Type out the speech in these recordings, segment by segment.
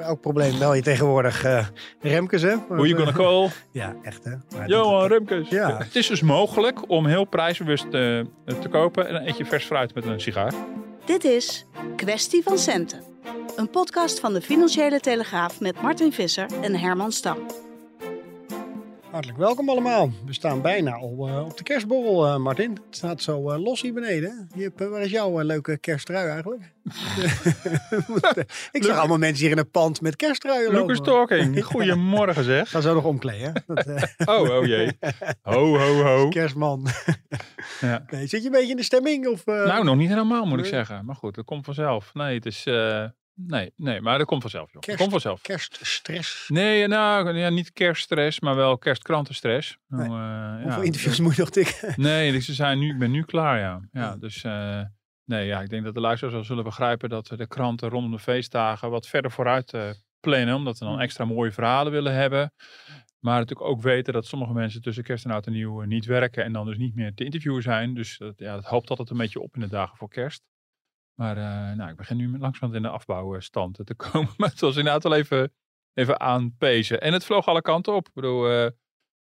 Elk probleem bel je tegenwoordig uh, Remkes, hè? Who you gonna call? Ja, echt, hè? Maar Johan dat- Remkes. Ja. Het is dus mogelijk om heel prijsbewust eh, te kopen en dan eet je vers fruit met een sigaar. Dit is Kwestie van Centen. Een podcast van de Financiële Telegraaf met Martin Visser en Herman Stam. Hartelijk welkom allemaal. We staan bijna al eh, op de kerstborrel, eh, Martin. Het staat zo eh, los hier beneden. Eh, waar is jouw leuke kersttrui eigenlijk? Ik zag allemaal mensen hier in een pand met kersttruien lopen. Lucas Talking. Goedemorgen zeg. Ga zo nog omkleden. Dat, Oh, oh jee. Ho, ho, ho. kerstman. Ja. Nee, zit je een beetje in de stemming? Of, Nou, nog niet helemaal moet ik zeggen. Maar goed, dat komt vanzelf. Nee, het is... nee, nee, maar dat komt vanzelf, joh. Kerst- komt vanzelf. Kerststress. Nee, nou, ja, niet kerststress, maar wel kerstkrantenstress. Nee. Nou, eh, Hoeveel ja, interviews moet je nog tikken? Nee, dus ze zijn nu, ik ben nu klaar, ja. Ja, dus eh, nee, ja, ik denk dat de luisteraars wel zullen begrijpen dat we de kranten rondom de feestdagen wat verder vooruit eh, plannen, omdat we dan extra mooie verhalen willen hebben. Maar natuurlijk ook weten dat sommige mensen tussen kerst en oud en nieuw niet werken en dan dus niet meer te interviewen zijn. Dus ja, dat hoopt altijd een beetje op in de dagen voor kerst. Maar eh, nou, ik begin nu langzamerhand in de afbouwstand te komen. Maar het was inderdaad wel even, even aanpezen. En het vloog alle kanten op. Ik bedoel, eh,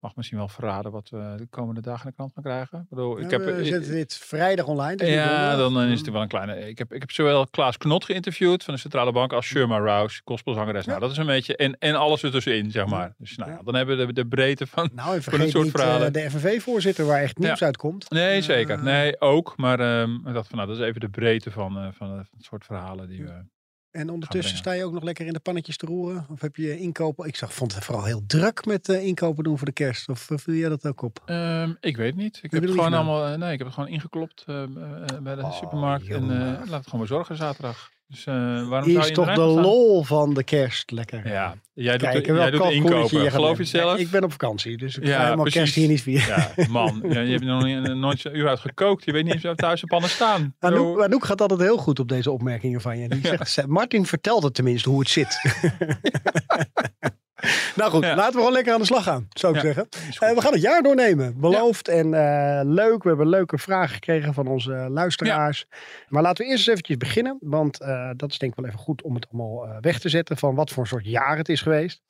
mag misschien wel verraden wat we de komende dagen in de krant gaan krijgen. Ik bedoel, ik Ja, heb, we eh, zetten dit vrijdag online. dus ja, dan eh, is het wel een kleine. Ik heb, ik heb zowel Klaas Knot geïnterviewd van de Centrale Bank als Sherma Rouse, gospelzangeres. Nou, dat is een beetje. En, en alles ertussenin, zeg maar. Dus nou, ja, Ja. dan hebben we de, de breedte van. Nou, en vergeet soort niet eh, verhalen. de FNV-voorzitter waar echt nieuws Ja. uitkomt. Nee, Eh, zeker. Nee, ook. Maar ehm, ik dacht van, nou, dat is even de breedte van, eh, van het soort verhalen die we. En ondertussen sta je ook nog lekker in de pannetjes te roeren? Of heb je inkopen? Ik zag, vond het vooral heel druk met eh, inkopen doen voor de kerst. Of uh, viel jij dat ook op? Ehm, ik weet niet. Ik heb heb het gewoon allemaal. eh, nee, ik heb het gewoon ingeklopt eh, eh, bij de Oh, supermarkt. En jongen. eh, laat het gewoon bezorgen zaterdag. Dus eh, waarom is toch de lol van de kerst. Lekker. Ja, jij doet, Kijken jij doet inkopen. je Geloof je zelf? Ja, ik ben op vakantie, dus ik ga helemaal precies. kerst hier niet vieren. Ja, man. Ja, je hebt nog nooit zo'n uur uit gekookt. Je weet niet eens of thuis de pannen staan. Anouk, Anouk gaat altijd heel goed op deze opmerkingen van je. Die zegt, "Ze- Martin vertelt het tenminste hoe het zit. nou goed, Ja. laten we gewoon lekker aan de slag gaan, zou ik Ja, zeggen. Eh, we gaan het jaar doornemen. Beloofd en eh, leuk. We hebben leuke vragen gekregen van onze luisteraars. Maar laten we eerst eens eventjes beginnen. Want eh, dat is denk ik wel even goed om het allemaal eh, weg te zetten. Van wat voor soort jaar het is geweest.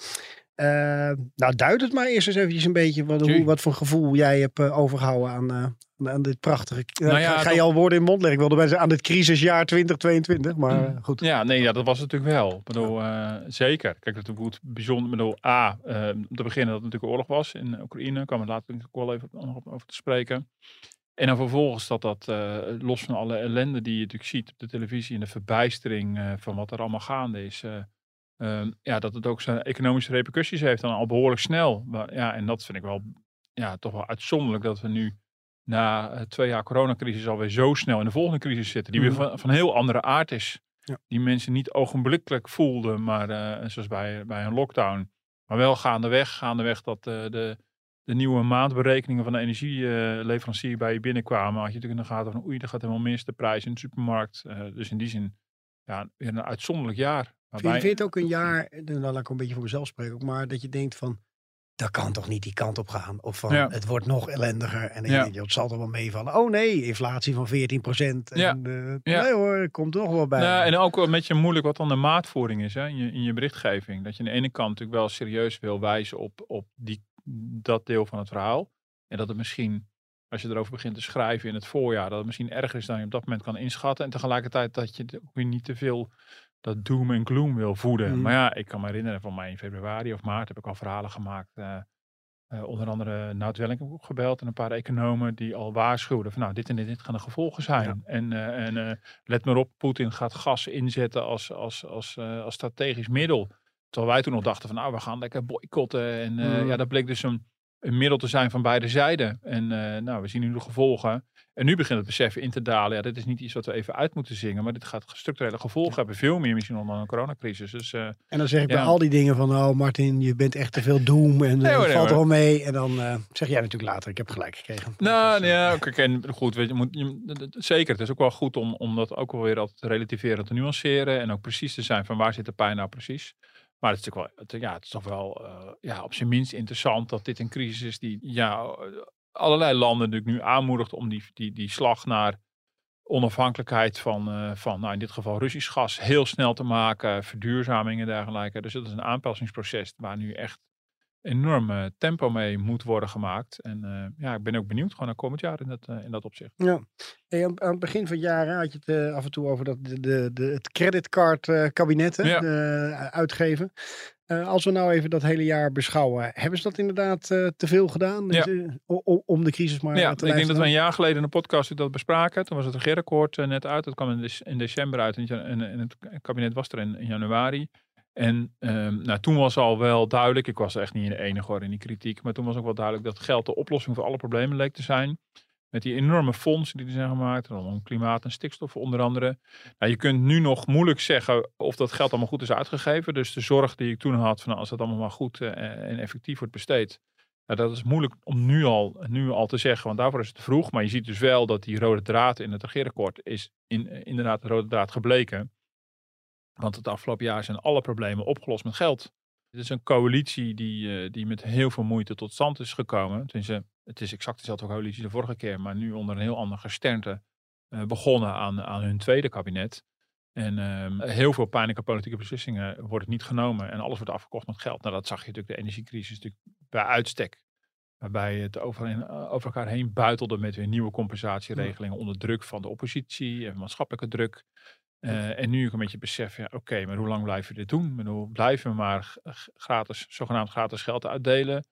Eh, nou, duid het maar eerst eens eventjes een beetje. Wat, hoe, wat voor gevoel jij hebt eh, overgehouden aan, eh, aan dit prachtige... Nou ja, ga, ga je al woorden in mond leggen? Ik wilde bij zeggen aan dit crisisjaar 2022. Maar eh, goed. Ja, nee, ja, dat was het natuurlijk wel. Ik bedoel, zeker. Kijk, het wordt bijzonder. Ik bedoel, A, om te beginnen dat het natuurlijk oorlog was in Oekraïne. Daar kwam het later ook wel even over te spreken. En dan vervolgens dat dat, los van alle ellende die je natuurlijk ziet op de televisie en de verbijstering van wat er allemaal gaande is. Eh, ehm, ja, dat het ook zijn economische repercussies heeft dan al behoorlijk snel. Maar, ja, en dat vind ik wel, ja, toch wel uitzonderlijk dat we nu na eh, twee jaar coronacrisis alweer zo snel in de volgende crisis zitten. Die weer Mhm. van, van heel andere aard is. Ja. Die mensen niet ogenblikkelijk voelden, maar eh, zoals bij, bij een lockdown. Maar wel gaandeweg, gaandeweg dat eh, de, de nieuwe maandberekeningen van de energieleverancier bij je binnenkwamen. Had je natuurlijk in de gaten van oei, dat gaat helemaal mis, de prijs in de supermarkt. Dus in die zin, ja, weer een uitzonderlijk jaar. Je, Waarbij- vind het ook een jaar, nou laat ik een beetje voor mezelf spreken, ook maar dat je denkt van, dat kan toch niet die kant op gaan? Of van, Ja. het wordt nog ellendiger. En dan Ja. denk je, het zal toch wel meevallen. Oh nee, inflatie van 14 procent. Ja. Ja. Nee hoor, komt toch wel bij. Nou, en ook een beetje moeilijk wat dan de maatvoering is hè, in, je, in je berichtgeving. Dat je aan de ene kant natuurlijk wel serieus wil wijzen op, op die, dat deel van het verhaal. En dat het misschien, als je erover begint te schrijven in het voorjaar, dat het misschien erger is dan je op dat moment kan inschatten. En tegelijkertijd dat je ook weer niet te veel dat doom en gloom wil voeden. Mhm. Maar ja, ik kan me herinneren van mij in februari of maart heb ik al verhalen gemaakt. eh, eh, onder andere Nout Welling heb ik opgebeld en een paar economen die al waarschuwden van nou dit en dit, dit gaan de gevolgen zijn. En, eh, en let maar op, Poetin gaat gas inzetten als, als, als, als strategisch middel. Terwijl wij toen nog dachten van nou we gaan lekker boycotten. En eh, Mhm. ja, dat bleek dus een, een middel te zijn van beide zijden. En eh, nou, we zien nu de gevolgen. En nu begint het besef in te dalen. Ja, dit is niet iets wat we even uit moeten zingen. Maar dit gaat structurele gevolgen hebben. Veel meer misschien dan een coronacrisis. Dus eh, En dan zeg ik Ja. bij al die dingen van, oh Martin, je bent echt te veel doom en Nee eh, hoor, nee valt er wel mee. En dan zeg jij natuurlijk later, ik heb gelijk gekregen. Nou, Dus, ja, en goed, weet je, moet, je, zeker. Het is ook wel goed om, om dat ook wel weer altijd te relativeren, te nuanceren en ook precies te zijn van waar zit de pijn nou precies. Maar het is natuurlijk wel, ja, het is toch wel eh, ja, op zijn minst interessant dat dit een crisis is die ja, eh, allerlei landen natuurlijk nu aanmoedigt om die, die, die slag naar onafhankelijkheid van, eh, van nou in dit geval Russisch gas heel snel te maken, verduurzaming en dergelijke. Dus dat is een aanpassingsproces waar nu echt enorm eh, tempo mee moet worden gemaakt. En eh, ja, ik ben ook benieuwd gewoon naar komend jaar in dat, eh, in dat opzicht. Ja. Hey, aan, aan het begin van het jaar had je het eh, af en toe over dat de, de, de, het creditcard kabinet hè, Ja. eh, uitgeven. Als we nou even dat hele jaar beschouwen, hebben ze dat inderdaad te veel gedaan? Ja. O- om de crisis maar ja, te ik denk dat we een jaar geleden in de podcast dat bespraken. Toen was het regeerakkoord net uit. Dat kwam in, in december uit en, het ja- en, en het kabinet was er in, in januari. En ehm, nou, toen was al wel duidelijk, ik was echt niet de enige hoor in die kritiek, maar toen was ook wel duidelijk dat geld de oplossing voor alle problemen leek te zijn. Met die enorme fondsen die er zijn gemaakt, rondom klimaat en stikstof onder andere. Nou, je kunt nu nog moeilijk zeggen of dat geld allemaal goed is uitgegeven. Dus de zorg die ik toen had, van nou, als dat allemaal maar goed eh, en effectief wordt besteed. Nou, dat is moeilijk om nu al, nu al te zeggen, want daarvoor is het te vroeg. Maar je ziet dus wel dat die rode draad in het regeerakkoord is in, eh, inderdaad de rode draad gebleken. Want het afgelopen jaar zijn alle problemen opgelost met geld. Het is een coalitie die, eh, die met heel veel moeite tot stand is gekomen. Tenminste, het is exact dezelfde coalitie de vorige keer, maar nu onder een heel ander gesternte eh, begonnen aan, aan hun tweede kabinet. En ehm, heel veel pijnlijke politieke beslissingen worden niet genomen en alles wordt afgekocht met geld. Nou, dat zag je natuurlijk de energiecrisis natuurlijk bij uitstek. Waarbij het over, over elkaar heen buitelde met weer nieuwe compensatieregelingen onder druk van de oppositie en maatschappelijke druk. Eh, en nu ik een beetje besef, ja, oké, maar hoe lang blijven we dit doen? Ik bedoel, blijven we maar gratis, zogenaamd gratis geld uitdelen?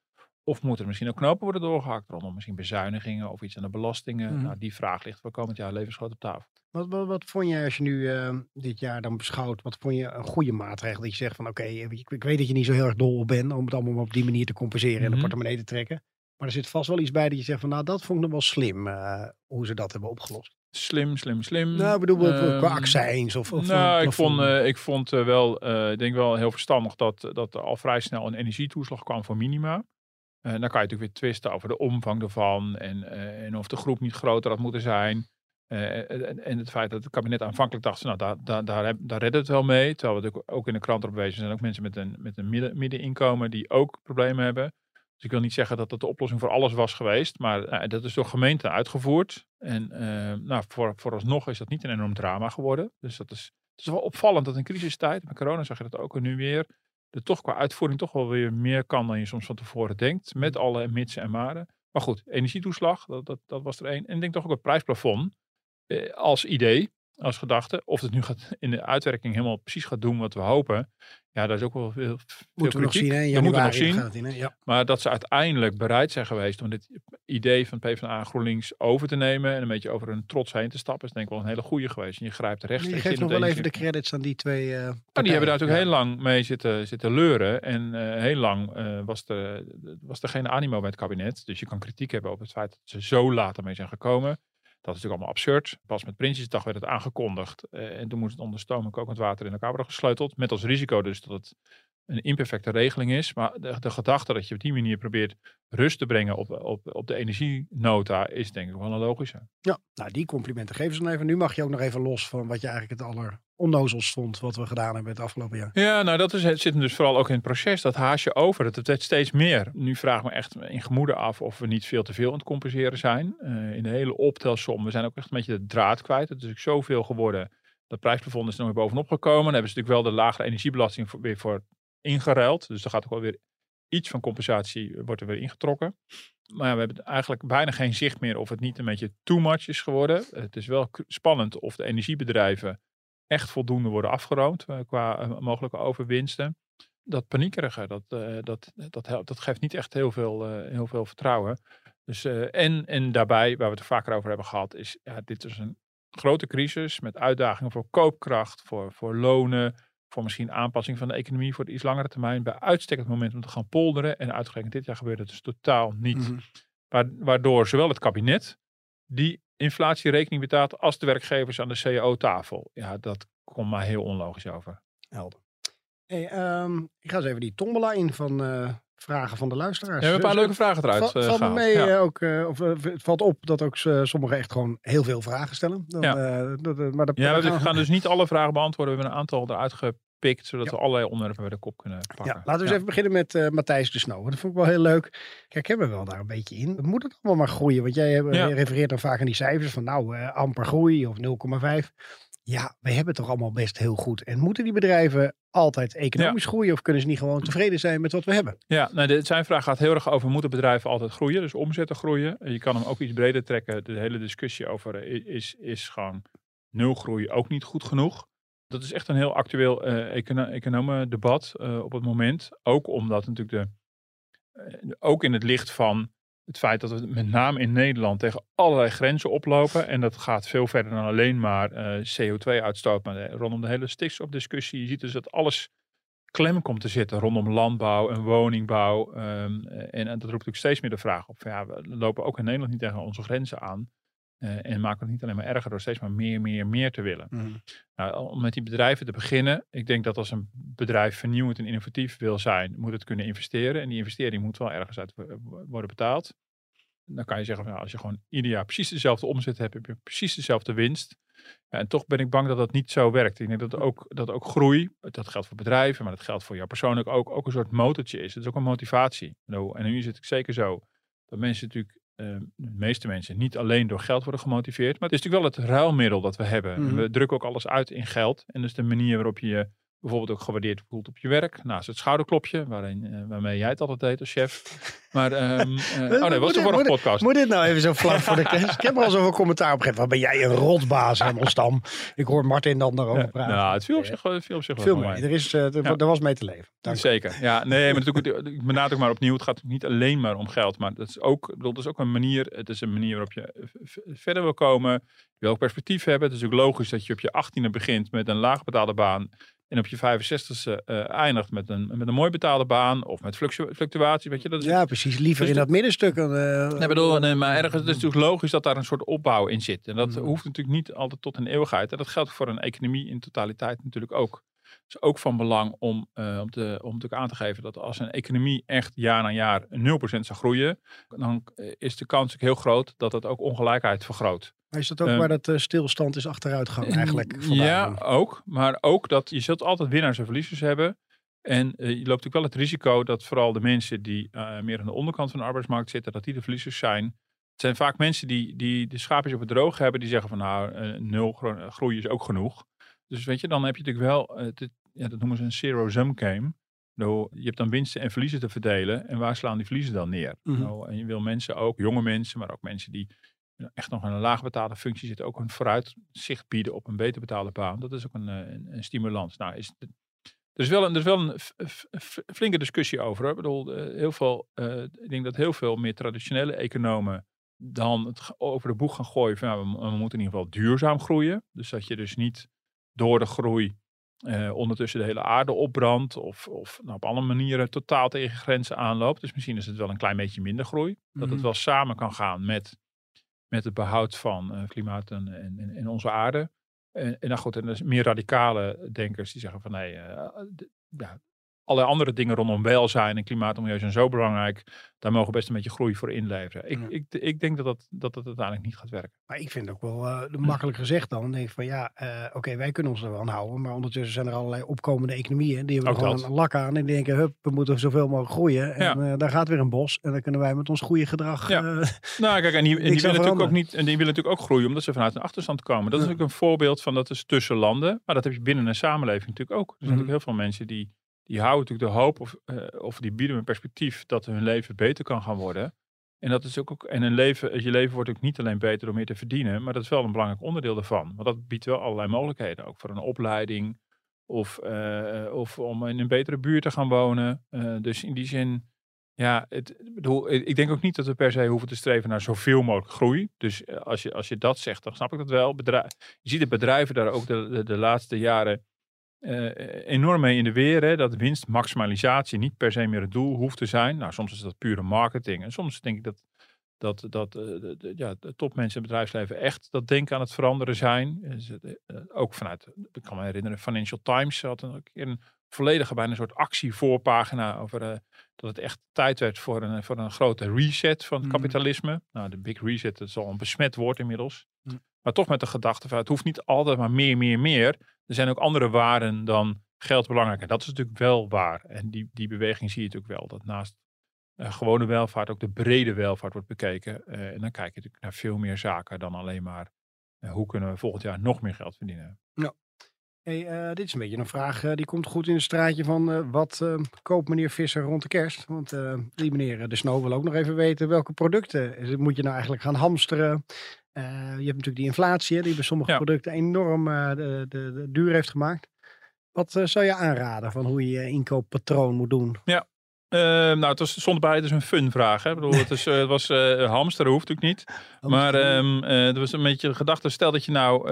Of moet er misschien ook knopen worden doorgehakt rondom misschien bezuinigingen of iets aan de belastingen? Mhm. Nou, die vraag ligt voor komend jaar levensgroot op tafel. Wat, wat, wat vond je als je nu eh, dit jaar dan beschouwt, wat vond je een goede maatregel? Dat je zegt van oké, ik, ik weet dat je niet zo heel erg dol op bent om het allemaal op die manier te compenseren en de Mhm. portemonnee te trekken. Maar er zit vast wel iets bij dat je zegt van nou dat vond ik nog wel slim eh, hoe ze dat hebben opgelost. Slim, slim, slim. Nou, ik bedoel qua- qua Ehm, accijns of, of nou, een ik vond, plafond. eh, ik vond eh, wel, eh, ik denk wel heel verstandig dat, dat er al vrij snel een energietoeslag kwam voor minima. Eh, dan kan je natuurlijk weer twisten over de omvang ervan en, eh, en of de groep niet groter had moeten zijn. Eh, en, en het feit dat het kabinet aanvankelijk dacht, nou, daar, daar, daar, daar redden we het wel mee. Terwijl we ook in de krant erop wezen zijn ook mensen met een, met een midden, middeninkomen die ook problemen hebben. Dus ik wil niet zeggen dat dat de oplossing voor alles was geweest, maar eh, dat is door gemeenten uitgevoerd. En eh, nou, voor, vooralsnog is dat niet een enorm drama geworden. Dus dat is, het is wel opvallend dat in crisistijd, met corona zag je dat ook en nu weer, er toch qua uitvoering toch wel weer meer kan dan je soms van tevoren denkt. Met alle mitsen en maren. Maar goed, energietoeslag, dat, dat, dat was er één. En ik denk toch ook het prijsplafond eh, als idee, als gedachte. Of het nu gaat in de uitwerking helemaal precies gaat doen wat we hopen. Ja, daar is ook wel veel, veel Moeten we nog kritiek. zien hè? In moeten we nog zien. gaat in, hè? Ja. Maar dat ze uiteindelijk bereid zijn geweest om dit idee van PvdA en GroenLinks over te nemen. En een beetje over hun trots heen te stappen. Is denk ik wel een hele goede geweest. En je grijpt Je rechtstreeks geeft in nog wel even de credits aan die twee nou, die hebben daar natuurlijk Ja. heel lang mee zitten, zitten leuren. En eh, heel lang eh, was, er, was er geen animo bij het kabinet. Dus je kan kritiek hebben op het feit dat ze zo laat ermee zijn gekomen. Dat is natuurlijk allemaal absurd. Pas met Prinsjesdag werd het aangekondigd. eh, en toen moest het onder stoom en kokend water in elkaar worden gesleuteld. Met als risico dus dat het een imperfecte regeling is. Maar de, de gedachte dat je op die manier probeert rust te brengen op, op, op de energienota is denk ik wel een logische. Ja, nou die complimenten geven ze dan even. Nu mag je ook nog even los van wat je eigenlijk het alleronnozelst vond wat we gedaan hebben het afgelopen jaar. Ja, nou dat is, het zit hem dus vooral ook in het proces. Dat haasje over. Het, het werd steeds meer. Nu vraag ik me echt in gemoeden af of we niet veel te veel aan het compenseren zijn. Eh, in de hele optelsom. We zijn ook echt een beetje de draad kwijt. Het is natuurlijk zoveel geworden. Dat prijsplafond is er nog weer bovenop gekomen. Dan hebben ze natuurlijk wel de lagere energiebelasting voor, weer voor ingeruild. Dus er gaat ook wel weer iets van compensatie wordt er weer ingetrokken. Maar ja, we hebben eigenlijk bijna geen zicht meer of het niet een beetje too much is geworden. Het is wel spannend of de energiebedrijven echt voldoende worden afgeroomd eh, qua eh, mogelijke overwinsten. Dat paniekerige, dat, eh, dat, dat, dat geeft niet echt heel veel, eh, heel veel vertrouwen. Dus, eh, en, en daarbij, waar we het er vaker over hebben gehad, is ja, dit is een grote crisis met uitdagingen voor koopkracht, voor, voor lonen, voor misschien aanpassing van de economie voor de iets langere termijn. Bij uitstek het moment om te gaan polderen. En uitgerekend dit jaar gebeurt het dus totaal niet. Mhm. Wa- Waardoor zowel het kabinet die inflatierekening betaalt als de werkgevers aan de CAO-tafel. Ja, dat komt maar heel onlogisch over. Helder. Hey, ehm, ik ga eens even die tombola in van eh, vragen van de luisteraars. We hebben een paar Dus, leuke vragen eruit Val- eh, gehaald. mee Ja. eh, ook, eh, of het valt op dat ook sommigen echt gewoon heel veel vragen stellen. Dan, Ja. dat, maar dat, Ja, daar we gaan dus niet alle vragen beantwoorden. We hebben een aantal eruit gepikt, zodat Ja. we allerlei onderwerpen bij de kop kunnen pakken. Ja, laten we eens even beginnen met Matthijs de Snow. Dat vond ik wel heel leuk. Kijk, hebben we wel daar een beetje in. Moet het allemaal maar groeien? Want jij refereert dan vaak aan die cijfers van nou, amper groei of 0,5. Ja, we hebben het toch allemaal best heel goed. En moeten die bedrijven altijd economisch groeien of kunnen ze niet gewoon tevreden zijn met wat we hebben? Ja, nou, de, zijn vraag gaat heel erg over, moeten bedrijven altijd groeien? Dus omzetten groeien. En Je kan hem ook iets breder trekken. De hele discussie over eh, is, is gewoon nul groei ook niet goed genoeg. Dat is echt een heel actueel eh econo economendebat eh, op het moment. Ook omdat natuurlijk de, eh, ook in het licht van het feit dat we met name in Nederland tegen allerlei grenzen oplopen. En dat gaat veel verder dan alleen maar eh, CO2-uitstoot. Maar eh, rondom de hele stikstofdiscussie. Je ziet dus dat alles klem komt te zitten rondom landbouw en woningbouw. ehm, eh, en, en dat roept natuurlijk steeds meer de vraag op. Van, ja, we lopen ook in Nederland niet tegen onze grenzen aan. Eh, en maken het niet alleen maar erger door steeds maar meer, meer, meer te willen. Nou, om met die bedrijven te beginnen. Ik denk dat als een bedrijf vernieuwend en innovatief wil zijn, moet het kunnen investeren. En die investering moet wel ergens uit wo- worden betaald. Dan kan je zeggen, van, nou, als je gewoon ieder jaar precies dezelfde omzet hebt, heb je precies dezelfde winst. Ja, en toch ben ik bang dat dat niet zo werkt. Ik denk dat ook, dat ook groei, dat geldt voor bedrijven, maar dat geldt voor jou persoonlijk ook, ook een soort motortje is. Het is ook een motivatie. En nu is het zeker zo dat mensen natuurlijk, eh, de meeste mensen, niet alleen door geld worden gemotiveerd. Maar het is natuurlijk wel het ruilmiddel dat we hebben. En Mhm. We drukken ook alles uit in geld. En dus de manier waarop je je bijvoorbeeld ook gewaardeerd voelt op je werk. Naast het schouderklopje, waarin, eh, waarmee jij het altijd deed als chef. Maar, eh, oh nee, Moet was de dit- vorige moet dit- podcast. Moet dit nou even zo vlak voor de kerst? Ik heb er al zoveel commentaar op gegeven. Wat ben jij een rotbaas, Herman Stam. Ik hoor Martin dan daarover Ja, praten. nou, het viel op zich, wel- viel op zich wel Veel mee. Er, is, eh, er, Ja. was mee te leven. Dank. Zeker. Ja, nee, maar natuurlijk, ik benadruk maar opnieuw, het gaat niet alleen maar om geld, maar dat is ook, bedoel, dat is ook een manier, het is een manier waarop je eh, verder wil komen. Je wil ook perspectief hebben. Het is ook logisch dat je op je 18e begint met een laagbetaalde baan en op je 65e eh, eindigt met een, met een mooi betaalde baan of met fluctu- fluctuatie, weet je. Dat is Ja, precies. Liever Dus in dat middenstuk. dan, eh, Nee, bedoel, nee, maar ergens het is natuurlijk logisch dat daar een soort opbouw in zit. En dat Mhm. hoeft natuurlijk niet altijd tot een eeuwigheid. En dat geldt voor een economie in totaliteit natuurlijk ook. Het is ook van belang om, eh, om, te, om natuurlijk aan te geven dat als een economie echt jaar na jaar 0% zou groeien, dan is de kans ook heel groot dat dat ook ongelijkheid vergroot. Maar is dat ook eh, waar dat eh, stilstand is achteruitgang eigenlijk? vandaan? Ja, ook. Maar ook dat je zult altijd winnaars en verliezers hebben. En eh, je loopt natuurlijk wel het risico dat vooral de mensen die eh, meer aan de onderkant van de arbeidsmarkt zitten, dat die de verliezers zijn. Het zijn vaak mensen die, die de schaapjes op het droog hebben, die zeggen van nou, nul gro- groei is ook genoeg. Dus weet je, dan heb je natuurlijk wel, dit- ja, dat noemen ze een zero-sum game. Nou, je hebt dan winsten en verliezen te verdelen. En waar slaan die verliezen dan neer? Nou, en je wil mensen ook, jonge mensen, maar ook mensen die echt nog in een laag betaalde functie zitten, ook een vooruitzicht bieden op een beter betaalde baan. Dat is ook een, eh, een, een stimulans. Nou, is er is wel een, er is wel een flinke discussie over. Ik bedoel, eh, heel veel, eh, ik denk dat heel veel meer traditionele economen dan het over de boeg gaan gooien van ja, we, mo- we moeten in ieder geval duurzaam groeien. Dus dat je dus niet door de groei ondertussen de hele aarde opbrandt of, of nou, op andere manieren totaal tegen grenzen aanloopt. Dus misschien is het wel een klein beetje minder groei. Dat het Mhm. wel samen kan gaan met, met het behoud van eh, klimaat en, en, en- onze aarde. En, en, nou goed, en er zijn meer radicale denkers die zeggen van nee, eh, d- ja, allerlei andere dingen rondom welzijn en klimaat en milieu zijn zo belangrijk. Daar mogen we best een beetje groei voor inleveren. Ik, Ja. ik, ik denk dat dat, dat dat uiteindelijk niet gaat werken. Maar ik vind het ook wel eh, makkelijk gezegd dan. Dan denk ik van ja, eh, oké, wij kunnen ons er wel aan houden. Maar ondertussen zijn er allerlei opkomende economieën. Die hebben Ook gewoon dat. een lak aan. En die denken, hup, we moeten zoveel mogelijk groeien. En eh, daar gaat weer een bos. En dan kunnen wij met ons goede gedrag... Ja. Nou, kijk, en die, en willen natuurlijk ook niet, en die willen natuurlijk ook groeien omdat ze vanuit een achterstand komen. Dat is Ja. natuurlijk een voorbeeld van dat is tussen landen, maar dat heb je binnen een samenleving natuurlijk ook. Er zijn Mhm. natuurlijk heel veel mensen die, die houden natuurlijk de hoop of, eh, of die bieden een perspectief dat hun leven beter kan gaan worden. En dat is ook, ook en een leven, je leven wordt ook niet alleen beter door meer te verdienen, maar dat is wel een belangrijk onderdeel daarvan. Want dat biedt wel allerlei mogelijkheden, ook voor een opleiding of, eh, of om in een betere buurt te gaan wonen. Eh, dus in die zin, ja, het, bedoel, ik denk ook niet dat we per se hoeven te streven naar zoveel mogelijk groei. Dus als je, als je dat zegt, dan snap ik dat wel. Je ziet de bedrijven daar ook de, de, laatste jaren enorm mee in de weer. Hè, dat winstmaximalisatie niet per se meer het doel hoeft te zijn. Nou, soms is dat pure marketing. En soms denk ik dat, dat, dat eh, de, ja, de topmensen in het bedrijfsleven echt dat denken aan het veranderen zijn. Eh, eh, ook vanuit, ik kan me herinneren, Financial Times had een keer een volledige bijna een soort actievoorpagina over eh, dat het echt tijd werd voor een, voor een grote reset van het Mm. kapitalisme. Nou, de big reset, dat is al een besmet woord inmiddels. Mm. Maar toch met de gedachte van het hoeft niet altijd maar meer, meer, meer. Er zijn ook andere waarden dan geld belangrijk. En dat is natuurlijk wel waar. En die, die beweging zie je natuurlijk wel. Dat naast eh, gewone welvaart ook de brede welvaart wordt bekeken. Eh, en dan kijk je natuurlijk naar veel meer zaken dan alleen maar eh, hoe kunnen we volgend jaar nog meer geld verdienen. Hey, eh, dit is een beetje een vraag die komt goed in het straatje van wat koopt meneer Visser rond de kerst? Want die meneer De Snow wil ook nog even weten welke producten moet je nou eigenlijk gaan hamsteren. Eh, je hebt natuurlijk die inflatie die bij sommige Ja. producten enorm eh, de, de, de duur heeft gemaakt. Wat eh, zou je aanraden van hoe je je inkooppatroon moet doen? Eh, nou, het was, stond bij, het is een fun vraag. Hè? Ik bedoel, het, is, het was hamsteren, hoeft natuurlijk niet. Maar ehm eh, er was een beetje de gedachte, stel dat je nou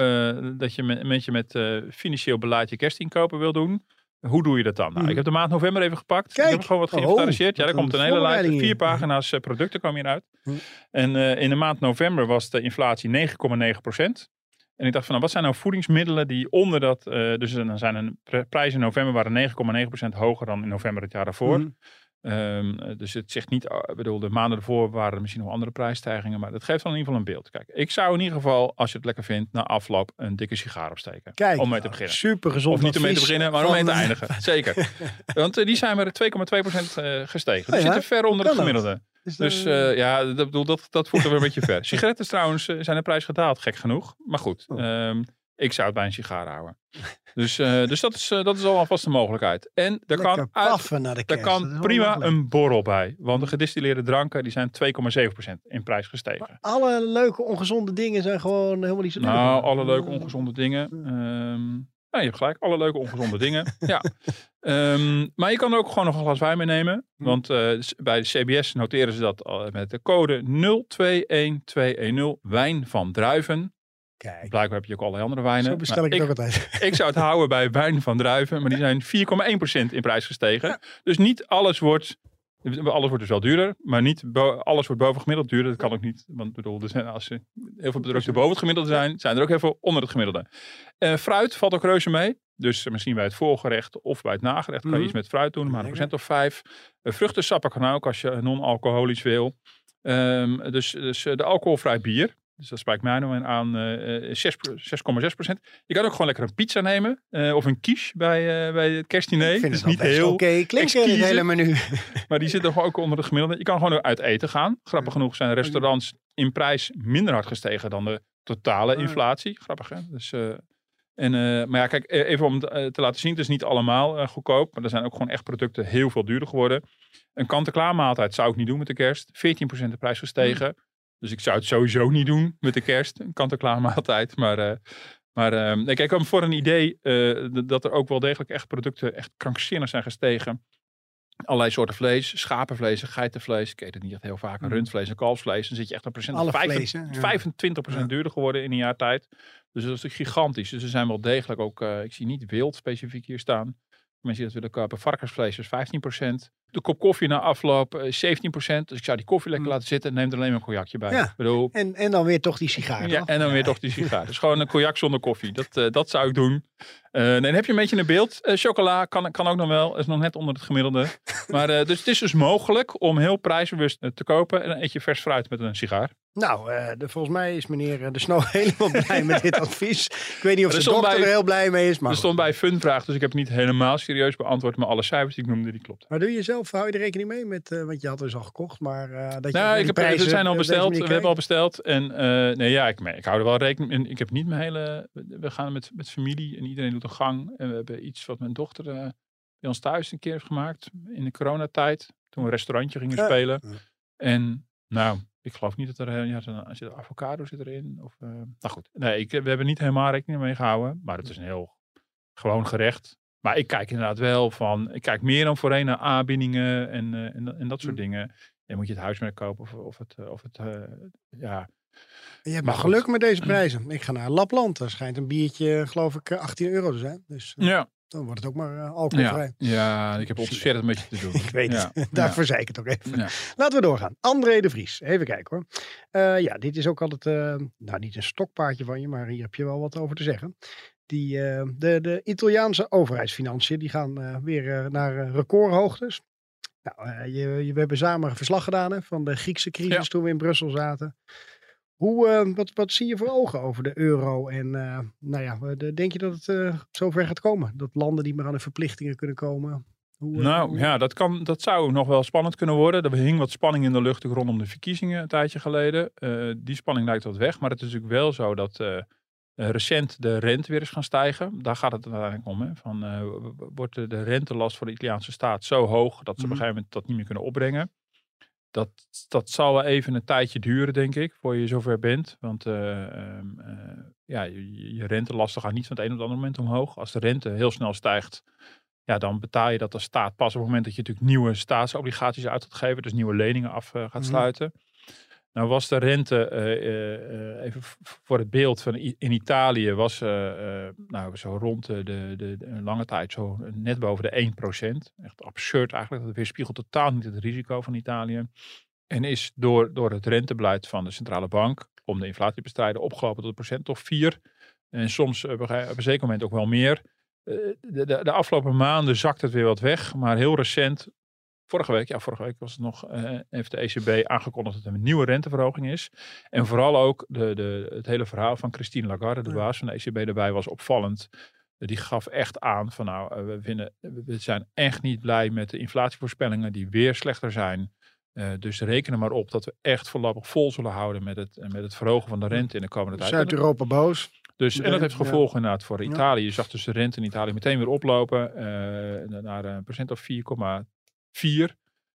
dat je met, een beetje met financieel beleid je kerstinkopen wil doen. Hoe doe je dat dan? Nou, ik heb de maand november even gepakt. ik Kijk. heb gewoon wat Oh, geïnventariseerd. ja, daar komt een hele lijst. Vier pagina's eh, producten komen hieruit. Mhm. En eh, in de maand november was de inflatie 9,9 procent. En ik dacht van, nou, wat zijn nou voedingsmiddelen die onder dat... eh, dus dan zijn een pr- prijzen in november waren 9,9 procent hoger dan in november het jaar daarvoor. Mhm. Ehm, eh, dus het zegt niet, ah, ik bedoel, de maanden ervoor waren er misschien nog andere prijsstijgingen, maar dat geeft wel in ieder geval een beeld. Kijk, ik zou in ieder geval, als je het lekker vindt, na afloop een dikke sigaar opsteken. Kijk, om mee te nou, beginnen. super gezond Of niet om mee te beginnen, maar om mee te eh, eindigen. Zeker. Want eh, die zijn maar 2,2% eh gestegen. Die Oh ja? zitten ver onder het dat? gemiddelde. Dus, Dus eh, eh, ja, dat, bedoel, dat, dat voert er weer een beetje ver. Sigaretten trouwens eh, zijn de prijs gedaald, gek genoeg. Maar goed, Oh. ehm, ik zou het bij een sigaar houden. Dus, eh, dus dat, is, eh, dat is al alvast een mogelijkheid. En er lekker kan uit, er kan prima een borrel bij. Want de gedistilleerde dranken die zijn 2,7% in prijs gestegen. Maar alle leuke ongezonde dingen zijn gewoon helemaal niet zo leuk. Nou, alle leuke ongezonde dingen. Ehm nou, je hebt gelijk, alle leuke ongezonde dingen. Ja. Ehm, maar je kan er ook gewoon nog een glas wijn meenemen. Hm. Want eh, bij de CBS noteren ze dat met de code 021210 wijn van druiven. Kijk, Blijkbaar heb je ook allerlei andere wijnen. zo bestel Maar ik het ook altijd. ik zou het houden bij wijn van druiven, maar die zijn 4,1% in prijs gestegen. Dus niet alles wordt, alles wordt dus wel duurder, maar niet alles wordt boven gemiddeld duurder. Dat kan ook niet, want bedoel, er zijn, als er heel veel producten boven het gemiddelde zijn, zijn er ook heel veel onder het gemiddelde. Eh, fruit valt ook reuze mee. Dus eh, misschien bij het voorgerecht of bij het nagerecht kan je Mhm. iets met fruit doen, maar een procent of vijf. Uh, vruchtensappen kan ook als je non-alcoholisch wil. Ehm, dus dus eh, de alcoholvrij bier. Dus dat spreekt mij nou aan eh, eh, 6 pro- 6,6 procent. Je kan ook gewoon lekker een pizza nemen. eh, of een quiche bij, eh, bij het kerstdiner. ik vind Het het niet heel, oké klinken, dit exquise. hele menu. maar die zitten gewoon ook onder het gemiddelde. Je kan gewoon uit eten gaan. Grappig genoeg zijn restaurants in prijs minder hard gestegen dan de totale Ah. inflatie. Grappig hè? Dus, eh, en, eh, maar ja, kijk, eh, even om het eh, te laten zien. Het is niet allemaal eh, goedkoop. Maar er zijn ook gewoon echt producten heel veel duurder geworden. Een kant-en-klaar maaltijd zou ik niet doen met de kerst. 14% de prijs gestegen. Dus ik zou het sowieso niet doen met de kerst. Een kant-en-klaar maaltijd. Maar, eh, maar nee, kijk, om voor een idee eh, dat er ook wel degelijk echt producten echt krankzinnig zijn gestegen. Allerlei soorten vlees, schapenvlees, geitenvlees. Ik eet het niet echt heel vaak. Een Mhm. rundvlees en kalfsvlees. Dan zit je echt een procent Alle of vijf- vlees, hè? Ja. 25% Ja. duurder geworden in een jaar tijd. Dus dat is natuurlijk gigantisch. Dus er zijn wel degelijk ook, eh, ik zie niet wild specifiek hier staan. Mensen die dat willen kopen. Varkensvlees is 15%. De kop koffie na afloop eh, 17%. Dus ik zou die koffie lekker Mm. laten zitten. en Neem er alleen maar een cognacje bij. Ja. Ik bedoel, En, en dan weer toch die sigaar. ja, en dan weer toch die sigaar. Dus gewoon een cognac zonder koffie. Dat, eh, dat zou ik doen. Eh, nee, dan heb je een beetje een beeld. Eh, chocola kan, kan ook nog wel. Is nog net onder het gemiddelde. Maar eh, dus het is dus mogelijk om heel prijsbewust eh, te kopen. En dan eet je vers fruit met een sigaar. Nou, eh, de, volgens mij is meneer eh, De Snow helemaal blij met dit advies. Ik weet niet of de dokter bij- er heel blij mee is. Maar, er stond bij funvraag, dus ik heb het niet helemaal serieus beantwoord. Maar alle cijfers die ik noemde, die klopt. maar doe je zelf, hou je er rekening mee met, eh, want je had dus al gekocht, maar eh, dat je Nou, ik heb, prijzen we zijn al besteld. We hebben al besteld. En eh, nee, ja, ik, ik hou er wel rekening mee. Ik heb niet mijn hele. We gaan met, met familie en iedereen doet een gang. En we hebben iets wat mijn dochter eh, bij ons thuis een keer heeft gemaakt. In de coronatijd. Toen we een restaurantje gingen Ja. spelen. Ja. En Nou, ik geloof niet dat er, eh, ja, er zit avocado zit erin. Of, uh, nou goed, nee, ik, we hebben niet helemaal rekening mee gehouden. Maar het is een heel gewoon gerecht. Maar ik kijk inderdaad wel van, ik kijk meer dan voorheen naar aanbiedingen en, uh, en, en, dat soort mm. dingen. En moet je het huismerk kopen of, of het, of het ja. Je hebt maar geluk met deze prijzen. Ik ga naar Lapland. Daar schijnt een biertje, geloof ik, 18 euro te zijn. Dus, ja, dan wordt het ook maar alcoholvrij. Ja, ja, ik heb ontzettend met je te doen. ik weet het. Daarvoor zei ik het ook even. Laten we doorgaan. André de Vries. Even kijken hoor. Ja, dit is ook altijd, nou niet een stokpaardje van je, maar hier heb je wel wat over te zeggen. Die, de, de Italiaanse overheidsfinanciën die gaan weer naar recordhoogtes. Nou, je, je, we hebben samen verslag gedaan hè, van de Griekse crisis toen we in Brussel zaten. Hoe, wat, wat zie je voor ogen over de euro? En nou ja, denk je dat het zover gaat komen? Dat landen niet meer aan de verplichtingen kunnen komen? Hoe, nou hoe... ja, dat, kan, dat zou nog wel spannend kunnen worden. Er hing wat spanning in de lucht rondom de verkiezingen een tijdje geleden. die spanning lijkt wat weg. Maar het is natuurlijk wel zo dat recent de rente weer is gaan stijgen. Daar gaat het uiteindelijk om. Hè? Van, wordt de, rentelast voor de Italiaanse staat zo hoog dat ze op een mhm. gegeven moment dat niet meer kunnen opbrengen dat, dat zal wel even een tijdje duren, denk ik, voor je zover bent. Want uh, ja, je, je rentelasten gaan niet van het een op het andere moment omhoog. Als de rente heel snel stijgt, ja, dan betaal je dat als staat pas op het moment dat je natuurlijk nieuwe staatsobligaties uit gaat geven. Dus nieuwe leningen af gaat mhm. sluiten. Nou was de rente, even voor het beeld van in Italië, was nou, zo rond de, de, de, lange tijd zo net boven de 1%. Echt absurd eigenlijk. Dat weerspiegelt totaal niet het risico van Italië. En is door, door het rentebeleid van de centrale bank om de inflatie te bestrijden opgelopen tot een procent of 4. En soms op een zeker moment ook wel meer. De, de, de, afgelopen maanden zakt het weer wat weg. Maar heel recent vorige week, ja, vorige week was het nog, uh, heeft de ECB aangekondigd dat er een nieuwe renteverhoging is. En vooral ook de, de, het hele verhaal van Christine Lagarde, de baas van de ECB, erbij was opvallend. Die gaf echt aan van nou, uh, we, vinden, we zijn echt niet blij met de inflatievoorspellingen die weer slechter zijn. Uh, dus reken maar op dat we echt voorlopig vol zullen houden met het, met het verhogen van de rente in de komende tijd. Zuid-Europa boos. Dus, en dat heeft gevolgen inderdaad voor Italië. Je zag dus de rente in Italië meteen weer oplopen uh, naar een procent of 4, vier.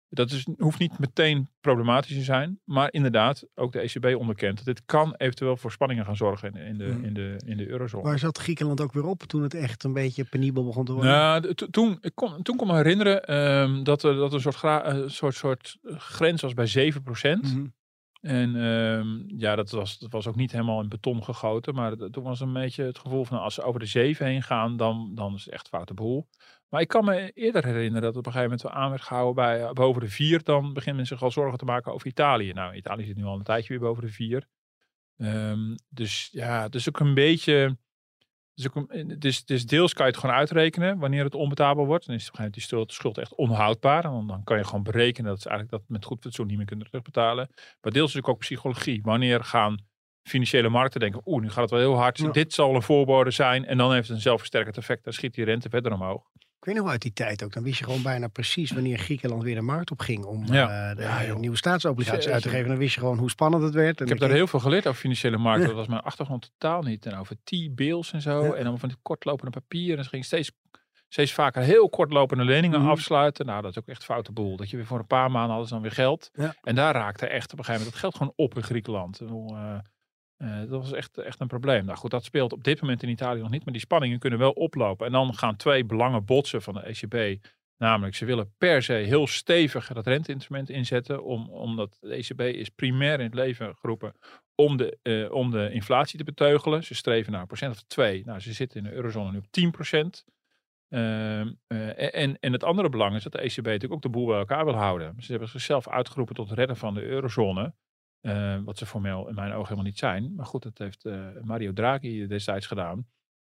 Dat is, hoeft niet meteen problematisch te zijn. Maar inderdaad, ook de ECB onderkent dat dit kan eventueel voor spanningen gaan zorgen in, in de, hmm. in, de, in de eurozone. Waar zat Griekenland ook weer op toen het echt een beetje penibel begon te worden? Nou, toen, ik kon, toen kon me herinneren um, dat er dat een soort, gra, soort, soort grens was bij 7 procent. Mm En um, ja, dat was, dat was ook niet helemaal in beton gegoten. Maar toen was een beetje het gevoel van als ze over de 7 heen gaan, dan, dan is het echt foute boel. Maar ik kan me eerder herinneren dat op een gegeven moment aan werd gehouden bij eh, boven de vier. Dan beginnen men zich al zorgen te maken over Italië. Nou, Italië zit nu al een tijdje weer boven de vier. Um, dus ja, dus ook een beetje. Dus, ook, dus, dus deels kan je het gewoon uitrekenen wanneer het onbetaalbaar wordt. Dan is op een gegeven moment die schuld echt onhoudbaar. En dan, dan kan je gewoon berekenen dat ze eigenlijk dat met goed fatsoen niet meer kunnen terugbetalen. Maar deels is ook psychologie. Wanneer gaan financiële markten denken, oeh, nu gaat het wel heel hard. Dit zal een voorbode zijn. En dan heeft het een zelfversterkend effect. Dan schiet die rente verder omhoog. Ik weet nog uit die tijd ook. Dan wist je gewoon bijna precies wanneer Griekenland weer de markt op ging om ja. Uh, de ja, nieuwe staatsobligaties uit te geven. Dan wist je gewoon hoe spannend het werd. ik heb daar heel veel geleerd over financiële markten. Dat was mijn achtergrond totaal niet. En over T-bills en zo. En dan van die kortlopende papieren. En ze ging steeds, steeds vaker heel kortlopende leningen mhm. afsluiten. Nou, dat is ook echt foute boel. Dat je weer voor een paar maanden hadden ze dan weer geld. En daar raakte echt op een gegeven moment het geld gewoon op in Griekenland. Uh, uh, dat was echt, echt een probleem. Nou goed, dat speelt op dit moment in Italië nog niet, maar die spanningen kunnen wel oplopen. En dan gaan twee belangen botsen van de ECB. Namelijk, ze willen per se heel stevig dat renteinstrument inzetten, om, omdat de ECB is primair in het leven geroepen om de, uh, om de inflatie te beteugelen. Ze streven naar een procent of twee. Nou, ze zitten in de eurozone nu op 10 procent. Uh, uh, en, en het andere belang is dat de ECB natuurlijk ook de boel bij elkaar wil houden. Ze hebben zichzelf uitgeroepen tot redder van de eurozone. Uh, wat ze formeel in mijn ogen helemaal niet zijn. Maar goed, dat heeft uh, Mario Draghi destijds gedaan.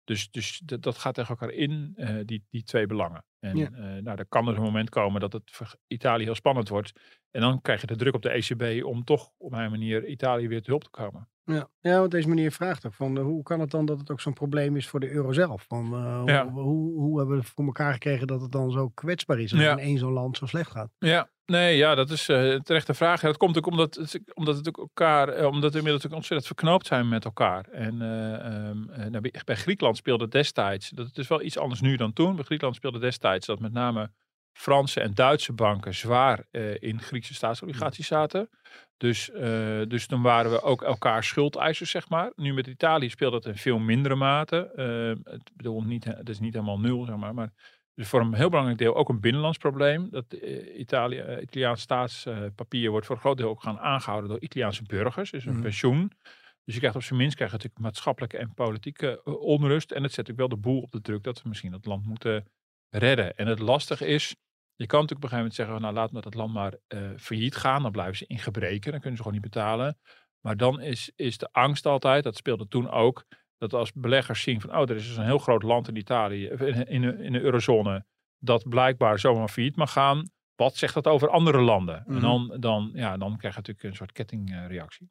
Dus, dus dat gaat tegen elkaar in, uh, die, die twee belangen. En ja. nou, er kan er een moment komen dat het voor Italië heel spannend wordt. En dan krijg je de druk op de ECB om toch op een manier Italië weer te hulp te komen. Ja, ja want deze meneer vraagt ook van hoe kan het dan dat het ook zo'n probleem is voor de euro zelf? Van, ja. hoe, hoe, hoe, hebben we het voor elkaar gekregen dat het dan zo kwetsbaar is als ja. in één zo'n land zo slecht gaat? Ja, Nee, ja, dat is uh, een terechte vraag. dat komt ook omdat, het, omdat, het ook elkaar, omdat we inmiddels ook ontzettend verknoopt zijn met elkaar. En um, nou, bij Griekenland speelde destijds, dat is wel iets anders nu dan toen. Bij Griekenland speelde destijds dat met name Franse en Duitse banken zwaar eh, in Griekse staatsobligaties zaten. Dus, uh, dus dan waren we ook elkaar schuldeisers, zeg maar. Nu met Italië speelt dat in veel mindere mate. Uh, het, bedoel, niet, het is niet helemaal nul, zeg maar. Maar dus voor een heel belangrijk deel ook een binnenlands probleem. Dat Italië, Italiaans staatspapier wordt voor een groot deel ook gaan aangehouden door Italiaanse burgers. Dus een mm. pensioen. Dus je krijgt op zijn minst krijg natuurlijk maatschappelijke en politieke onrust. En het zet natuurlijk wel de boel op de druk dat we misschien het land moeten redden. En het lastige is, je kan natuurlijk op een gegeven moment zeggen, nou laat met het land maar uh, failliet gaan. Dan blijven ze in gebreken, dan kunnen ze gewoon niet betalen. Maar dan is, is de angst altijd, dat speelde toen ook, dat als beleggers zien van, oh er is dus een heel groot land in Italië, in, in, in de eurozone, dat blijkbaar zomaar failliet mag gaan. Wat zegt dat over andere landen? En Mhm. dan, dan, ja, dan krijg je natuurlijk een soort kettingreactie.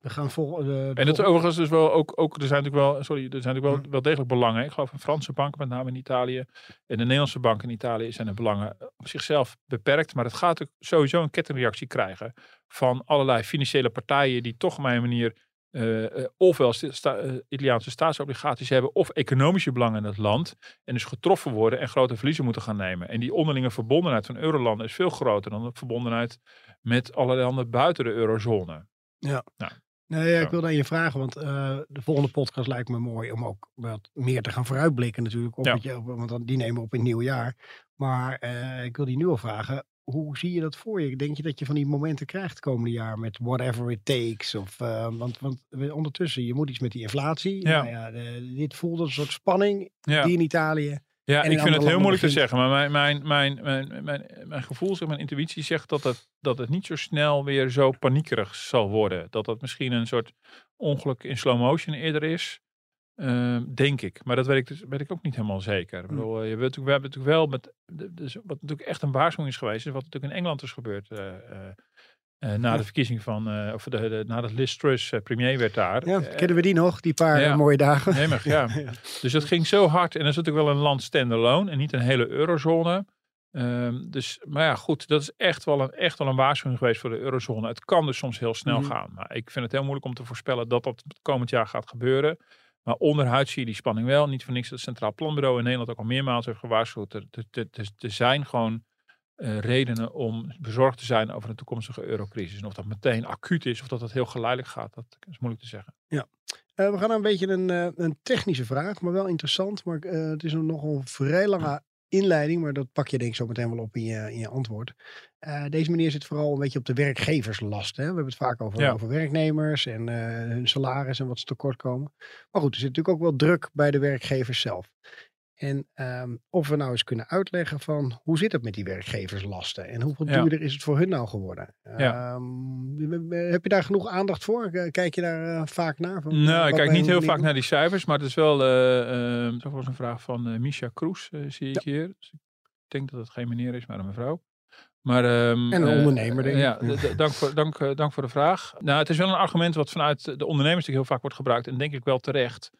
We gaan vol. de- En het is overigens dus wel ook, ook er zijn natuurlijk wel, sorry, er zijn natuurlijk wel, Mhm. wel degelijk belangen. Ik geloof een Franse bank met name in Italië en de Nederlandse banken in Italië zijn de belangen op zichzelf beperkt. Maar het gaat natuurlijk sowieso een kettingreactie krijgen van allerlei financiële partijen die toch op een manier eh, eh, ofwel sta- eh, Italiaanse staatsobligaties hebben of economische belangen in het land. En dus getroffen worden en grote verliezen moeten gaan nemen. En die onderlinge verbondenheid van eurolanden is veel groter dan de verbondenheid met allerlei landen buiten de eurozone. Nee, ja, ik wilde aan je vragen, want eh, de volgende podcast lijkt me mooi om ook wat meer te gaan vooruitblikken natuurlijk. Op Ja. want die nemen we op in het nieuwe jaar. Maar eh, ik wil die nu al vragen, hoe zie je dat voor je? Denk je dat je van die momenten krijgt het komende jaar met whatever it takes? Of, eh, want, want ondertussen, je moet iets met die inflatie. Ja. Nou ja, de- dit voelt als een soort spanning Ja. die in Italië. Ja, ik vind het heel moeilijk te zeggen. Maar mijn, mijn, mijn, mijn, mijn, mijn gevoel, zeg, mijn intuïtie zegt dat het, dat het niet zo snel weer zo paniekerig zal worden. Dat dat misschien een soort ongeluk in slow motion eerder is. Ehm, denk ik. Maar dat weet ik, dus, weet ik ook niet helemaal zeker. Ik bedoel, eh, je weet we hebben natuurlijk wel met. Dus wat natuurlijk echt een waarschuwing is geweest, is wat natuurlijk in Engeland is gebeurd. eh, eh, eh, na de verkiezing van. eh, of de, de, nadat Liz Truss eh, premier werd daar. Ja, kennen we die nog, die paar ja. mooie dagen? Jemig, ja. Ja. Dus dat ging zo hard. En dat is natuurlijk wel een land standalone en niet een hele eurozone. Ehm, dus, maar ja, goed, dat is echt wel, een, echt wel een waarschuwing geweest voor de eurozone. Het kan dus soms heel snel Mhm. gaan. Maar ik vind het heel moeilijk om te voorspellen dat dat komend jaar gaat gebeuren. Maar onderhuid zie je die spanning wel. Niet voor niks dat het Centraal Planbureau in Nederland ook al meermaals heeft gewaarschuwd. Er, er, er, er- er zijn gewoon eh, redenen om bezorgd te zijn over een toekomstige eurocrisis. En of dat meteen acuut is of dat het heel geleidelijk gaat, dat is moeilijk te zeggen. Eh, we gaan naar een beetje een, eh, een technische vraag, maar wel interessant. Maar het is een nogal vrij lange inleiding, maar dat pak je denk ik zo meteen wel op in je, in je antwoord. Deze meneer zit vooral een beetje op de werkgeverslast. Hè? We hebben het vaak over, Ja. over werknemers en hun salaris en wat ze tekort komen. Maar goed, er zit natuurlijk ook wel druk bij de werkgevers zelf. En ehm, of we nou eens kunnen uitleggen van hoe zit het met die werkgeverslasten en hoeveel Ja. duurder is het voor hun nou geworden? Ja. Ehm, heb je daar genoeg aandacht voor? Eh, Kijk je daar eh, vaak naar? Van, eh, Nou, wat ik kijk niet heel vaak naar die cijfers, maar het is wel, eh eh, toch was een vraag van eh Misha Kroes, eh, zie ik hier. Dus ik denk dat het geen meneer is, maar een mevrouw. Maar, ehm, En een eh, ondernemer, denk ik. Ja, dank, voor, dank, eh, dank voor de vraag. Nou, het is wel een argument wat vanuit de ondernemers natuurlijk heel vaak wordt gebruikt en denk ik wel terecht.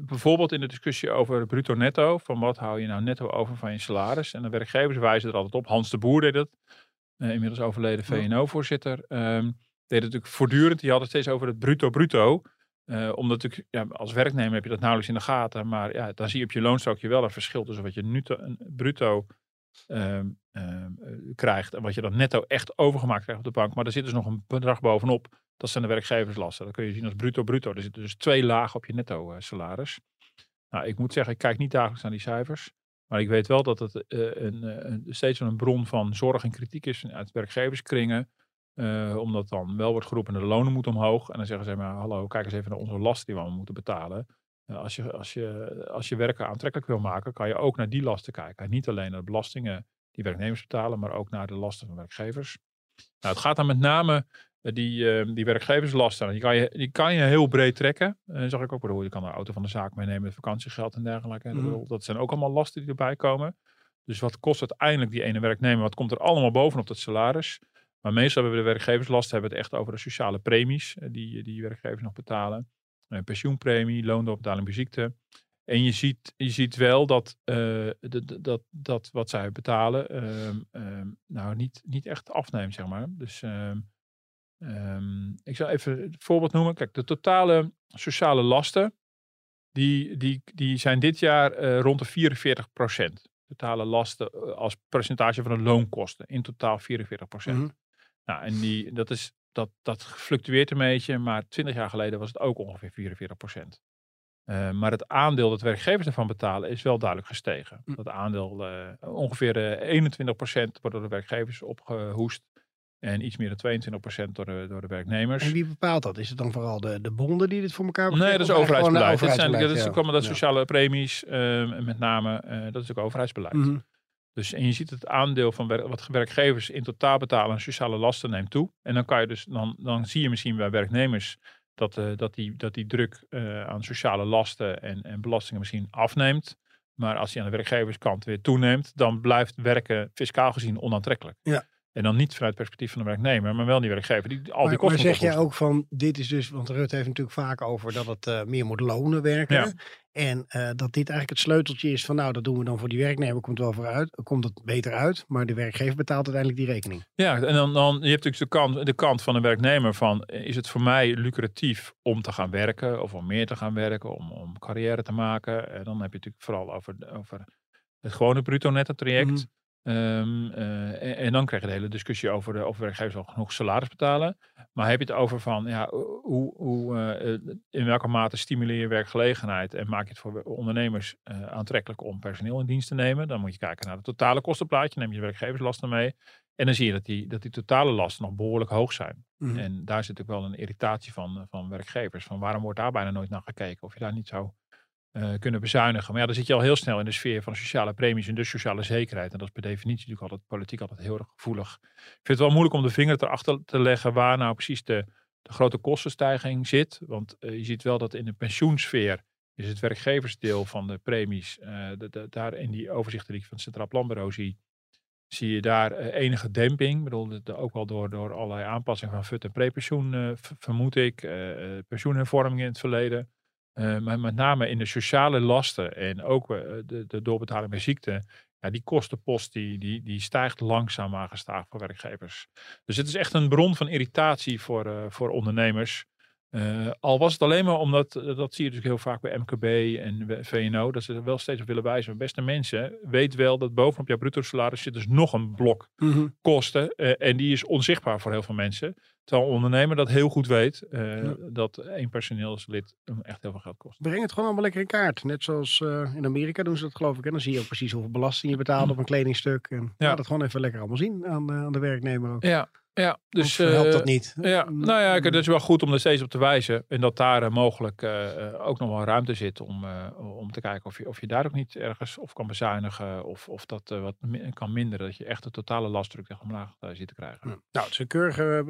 Bijvoorbeeld in de discussie over bruto-netto, van wat hou je nou netto over van je salaris. En de werkgevers wijzen er altijd op. Hans de Boer deed het, eh, inmiddels overleden. VNO-voorzitter. ehm deed het natuurlijk voortdurend. Die had het steeds over het bruto-bruto. Omdat natuurlijk, ja, als werknemer heb je dat nauwelijks in de gaten. Maar ja, dan zie je op je loonstrookje wel een verschil tussen wat je nu bruto ehm, ehm, eh, krijgt. En wat je dan netto echt overgemaakt krijgt op de bank. Maar er zit dus nog een bedrag bovenop. Dat zijn de werkgeverslasten. Dat kun je zien als bruto-bruto. Er zitten dus twee lagen op je netto eh. Nou, ik moet zeggen, ik kijk niet dagelijks naar die cijfers. Maar ik weet wel dat het eh, een, steeds een bron van zorg en kritiek is uit werkgeverskringen. Omdat dan wel wordt geroepen, de lonen moeten omhoog. En dan zeggen ze maar, hallo, kijk eens even naar onze lasten die we allemaal moeten betalen. Als, je, als, je, als je werken aantrekkelijk wil maken, kan je ook naar die lasten kijken. En niet alleen naar belastingen die werknemers betalen, maar ook naar de lasten van werkgevers. Nou, het gaat dan met name eh, die, eh, die werkgeverslasten. Die kan, je, die kan je heel breed trekken. Uh, zag ik ook bedoel, je kan de auto van de zaak meenemen, vakantiegeld en dergelijke. Mhm. Dat zijn ook allemaal lasten die erbij komen. Dus wat kost uiteindelijk die ene werknemer? Wat komt er allemaal bovenop dat salaris? Maar meestal hebben we de werkgeverslast hebben we het echt over de sociale premies eh, die, die werkgevers nog betalen. Een pensioenpremie, loondoorbetaling bij ziekte. En je ziet, je ziet wel dat, eh, dat, dat wat zij betalen ehm, ehm, nou niet, niet echt afneemt, zeg maar. Dus ehm, ik zal even het voorbeeld noemen. Kijk, de totale sociale lasten, die, die, die zijn dit jaar eh, rond de 44 procent. totale lasten eh, als percentage van de loonkosten. In totaal 44 procent. Mhm. Nou, en die, dat, is, dat, dat fluctueert een beetje, maar 20 jaar geleden was het ook ongeveer 44 procent. Eh, maar het aandeel dat werkgevers ervan betalen is wel duidelijk gestegen. Hm. Dat aandeel eh, ongeveer eh 21 procent wordt door de werkgevers opgehoest. En iets meer dan 22 procent door de, door de werknemers. En wie bepaalt dat? Is het dan vooral de, de bonden die dit voor elkaar Nee, dat is gewoon overheidsbeleid. Dat, zijn, overheidsbeleid, dat is ja. ook allemaal dat sociale premies, eh, met name, eh, dat is ook overheidsbeleid. Mhm. Dus en je ziet het aandeel van wat werkgevers in totaal betalen aan sociale lasten neemt toe. En dan kan je dus, dan, dan zie je misschien bij werknemers dat, eh, dat, die, dat die druk eh, aan sociale lasten en, en belastingen misschien afneemt. Maar als die aan de werkgeverskant weer toeneemt, dan blijft werken fiscaal gezien onaantrekkelijk. Ja. En dan niet vanuit het perspectief van de werknemer, maar wel die werkgever die al die Maar, maar kosten zeg moet jij ook van, dit is dus, want Rutte heeft natuurlijk vaak over dat het eh, meer moet lonen werken. Ja. En eh, dat dit eigenlijk het sleuteltje is van, nou, dat doen we dan voor die werknemer, komt wel vooruit, komt het beter uit. Maar de werkgever betaalt uiteindelijk die rekening. Ja, en dan, dan je hebt natuurlijk de kant, de kant van de werknemer van is het voor mij lucratief om te gaan werken of om meer te gaan werken, om, om carrière te maken. En dan heb je natuurlijk vooral over, over het gewone bruto netto traject. Mhm. Ehm, eh, en, en dan krijg je de hele discussie over de, of werkgevers al genoeg salaris betalen. Maar heb je het over van ja, hoe, hoe, eh, eh, in welke mate stimuleer je werkgelegenheid en maak je het voor ondernemers aantrekkelijk om personeel in dienst te nemen? Dan moet je kijken naar het totale kostenplaatje, neem je werkgeverslasten mee. En dan zie je dat die, dat die totale lasten nog behoorlijk hoog zijn. Mhm. En daar zit ook wel een irritatie van, van werkgevers. Van waarom wordt daar bijna nooit naar gekeken? Of je daar niet zou eh, kunnen bezuinigen. Maar ja, dan zit je al heel snel in de sfeer van sociale premies en dus sociale zekerheid. En dat is per definitie natuurlijk altijd politiek altijd heel erg gevoelig. Ik vind het wel moeilijk om de vinger erachter te leggen waar nou precies de, de grote kostenstijging zit. Want eh, je ziet wel dat in de pensioensfeer is het werkgeversdeel van de premies. eh, daar in die overzichten die ik van het Centraal Planbureau zie, zie je daar enige demping. Ik bedoel, ook wel door, door allerlei aanpassingen van FUT en prepensioen, vermoed ik. pensioenhervormingen in het verleden. Eh, maar met name in de sociale lasten en ook eh, de, de doorbetaling bij ziekte. Ja, die kostenpost die, die, die stijgt langzaam maar gestaag voor werkgevers. Dus het is echt een bron van irritatie voor, eh, voor ondernemers. Eh, al was het alleen maar omdat, eh, dat zie je natuurlijk heel vaak bij MKB en VNO, dat ze er wel steeds op willen wijzen. Beste mensen, weet wel dat bovenop jouw bruto salaris zit dus nog een blok Mhm. kosten. eh, en die is onzichtbaar voor heel veel mensen. Terwijl een ondernemer dat heel goed weet, Ja. dat één personeelslid hem echt heel veel geld kost. Breng het gewoon allemaal lekker in kaart. Net zoals in Amerika doen ze dat geloof ik. En dan zie je ook precies hoeveel belasting je betaalt op een kledingstuk. En Ja. laat het gewoon even lekker allemaal zien aan, aan de werknemer ook. Ja, ja dus Of helpt eh, dat niet? Ja, Mm, nou ja, mm. het is wel goed om er steeds op te wijzen. En dat daar eh, mogelijk eh, eh, ook nog wel ruimte zit om, eh, om te kijken of je, of je daar ook niet ergens of kan bezuinigen. Of, of dat eh, wat mi- kan minderen. Dat je echt de totale lastdruk tegen omlaag eh, ziet te krijgen. Ja. Nou, het is een keurige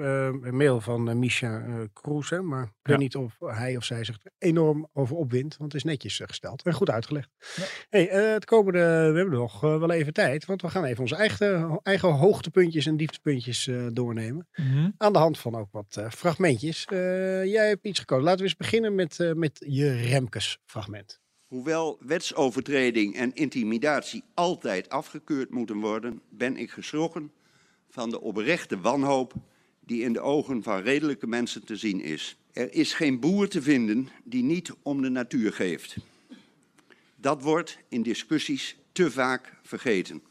eh, mail van eh, Misha eh Kroes. Hè, maar ik weet niet of hij of zij zich er enorm over opwindt. Want het is netjes eh, gesteld en goed uitgelegd. Ja. Hey, eh, het komende, we hebben nog eh, wel even tijd. Want we gaan even onze eigen, eigen hoogtepuntjes en dieptepuntjes eh, doornemen. Aan de hand van ook wat eh, fragmentjes. Eh, jij hebt iets gekozen. Laten we eens beginnen met, eh, met je Remkes fragment. Hoewel wetsovertreding en intimidatie altijd afgekeurd moeten worden, ben ik geschrokken van de oprechte wanhoop die in de ogen van redelijke mensen te zien is. Er is geen boer te vinden die niet om de natuur geeft. Dat wordt in discussies te vaak vergeten.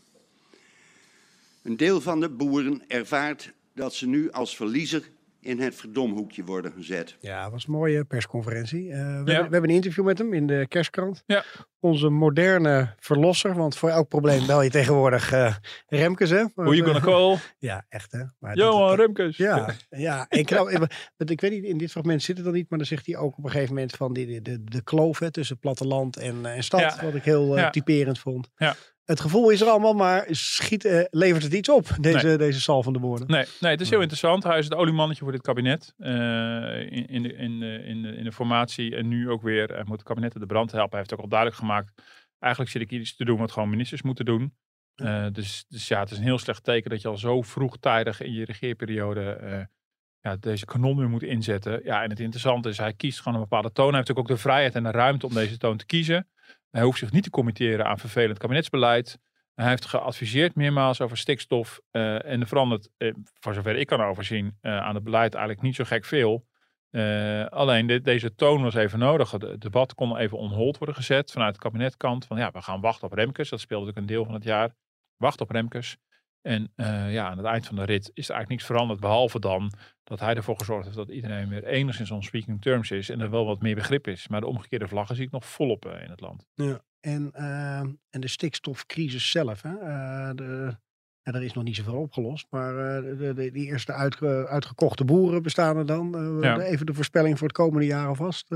Een deel van de boeren ervaart dat ze nu als verliezer in het verdomhoekje worden gezet. Ja, was een mooie persconferentie. Eh, we, hebben, we hebben een interview met hem in de kerstkrant. Ja. Onze moderne verlosser, want voor elk probleem bel je tegenwoordig eh Remkes, hè? Hoe you gonna eh, call? Ja, echt hè. Maar dat- Johan dat- Remkes. Ja, ja. En ik, nou, ik, ik weet niet, in dit fragment zit het dan niet, maar dan zegt hij ook op een gegeven moment van die, de, de, de kloof hè, tussen platteland en, eh, en stad, Ja. wat ik heel eh, Ja. typerend vond. Ja. Het gevoel is er allemaal, maar schiet, eh, levert het iets op, deze, deze sal van de woorden? Nee, nee, het is heel Nee. interessant. Hij is het oliemannetje voor dit kabinet. eh, in, in, de, in, de, in, de, in de formatie. En nu ook weer. Hij moet het kabinet in de brand helpen. Hij heeft ook al duidelijk gemaakt. Eigenlijk zit ik iets te doen wat gewoon ministers moeten doen. Eh, dus, dus ja, het is een heel slecht teken dat je al zo vroegtijdig in je regeerperiode eh, ja, deze kanon weer moet inzetten. Ja, en het interessante is, hij kiest gewoon een bepaalde toon. Hij heeft ook, ook de vrijheid en de ruimte om deze toon te kiezen. Hij hoeft zich niet te committeren aan vervelend kabinetsbeleid. Hij heeft geadviseerd meermaals over stikstof. eh, en er verandert, eh, voor zover ik kan overzien, eh, aan het beleid eigenlijk niet zo gek veel. Uh, alleen deze toon was even nodig. Het debat kon even onhold worden gezet vanuit het kabinetkant. Van ja, we gaan wachten op Remkes. Dat speelde ook een deel van het jaar. Wacht op Remkes. En uh, ja, aan het eind van de rit is er eigenlijk niets veranderd. Behalve dan dat hij ervoor gezorgd heeft dat iedereen weer enigszins on speaking terms is. En er wel wat meer begrip is. Maar de omgekeerde vlaggen zie ik nog volop uh, in het land. Ja, en, en de stikstofcrisis zelf. Hè? de, ja, er is nog niet zoveel opgelost, maar de, de, die eerste uitge, uitgekochte boeren bestaan er dan. Ja. Even de voorspelling voor het komende jaar alvast.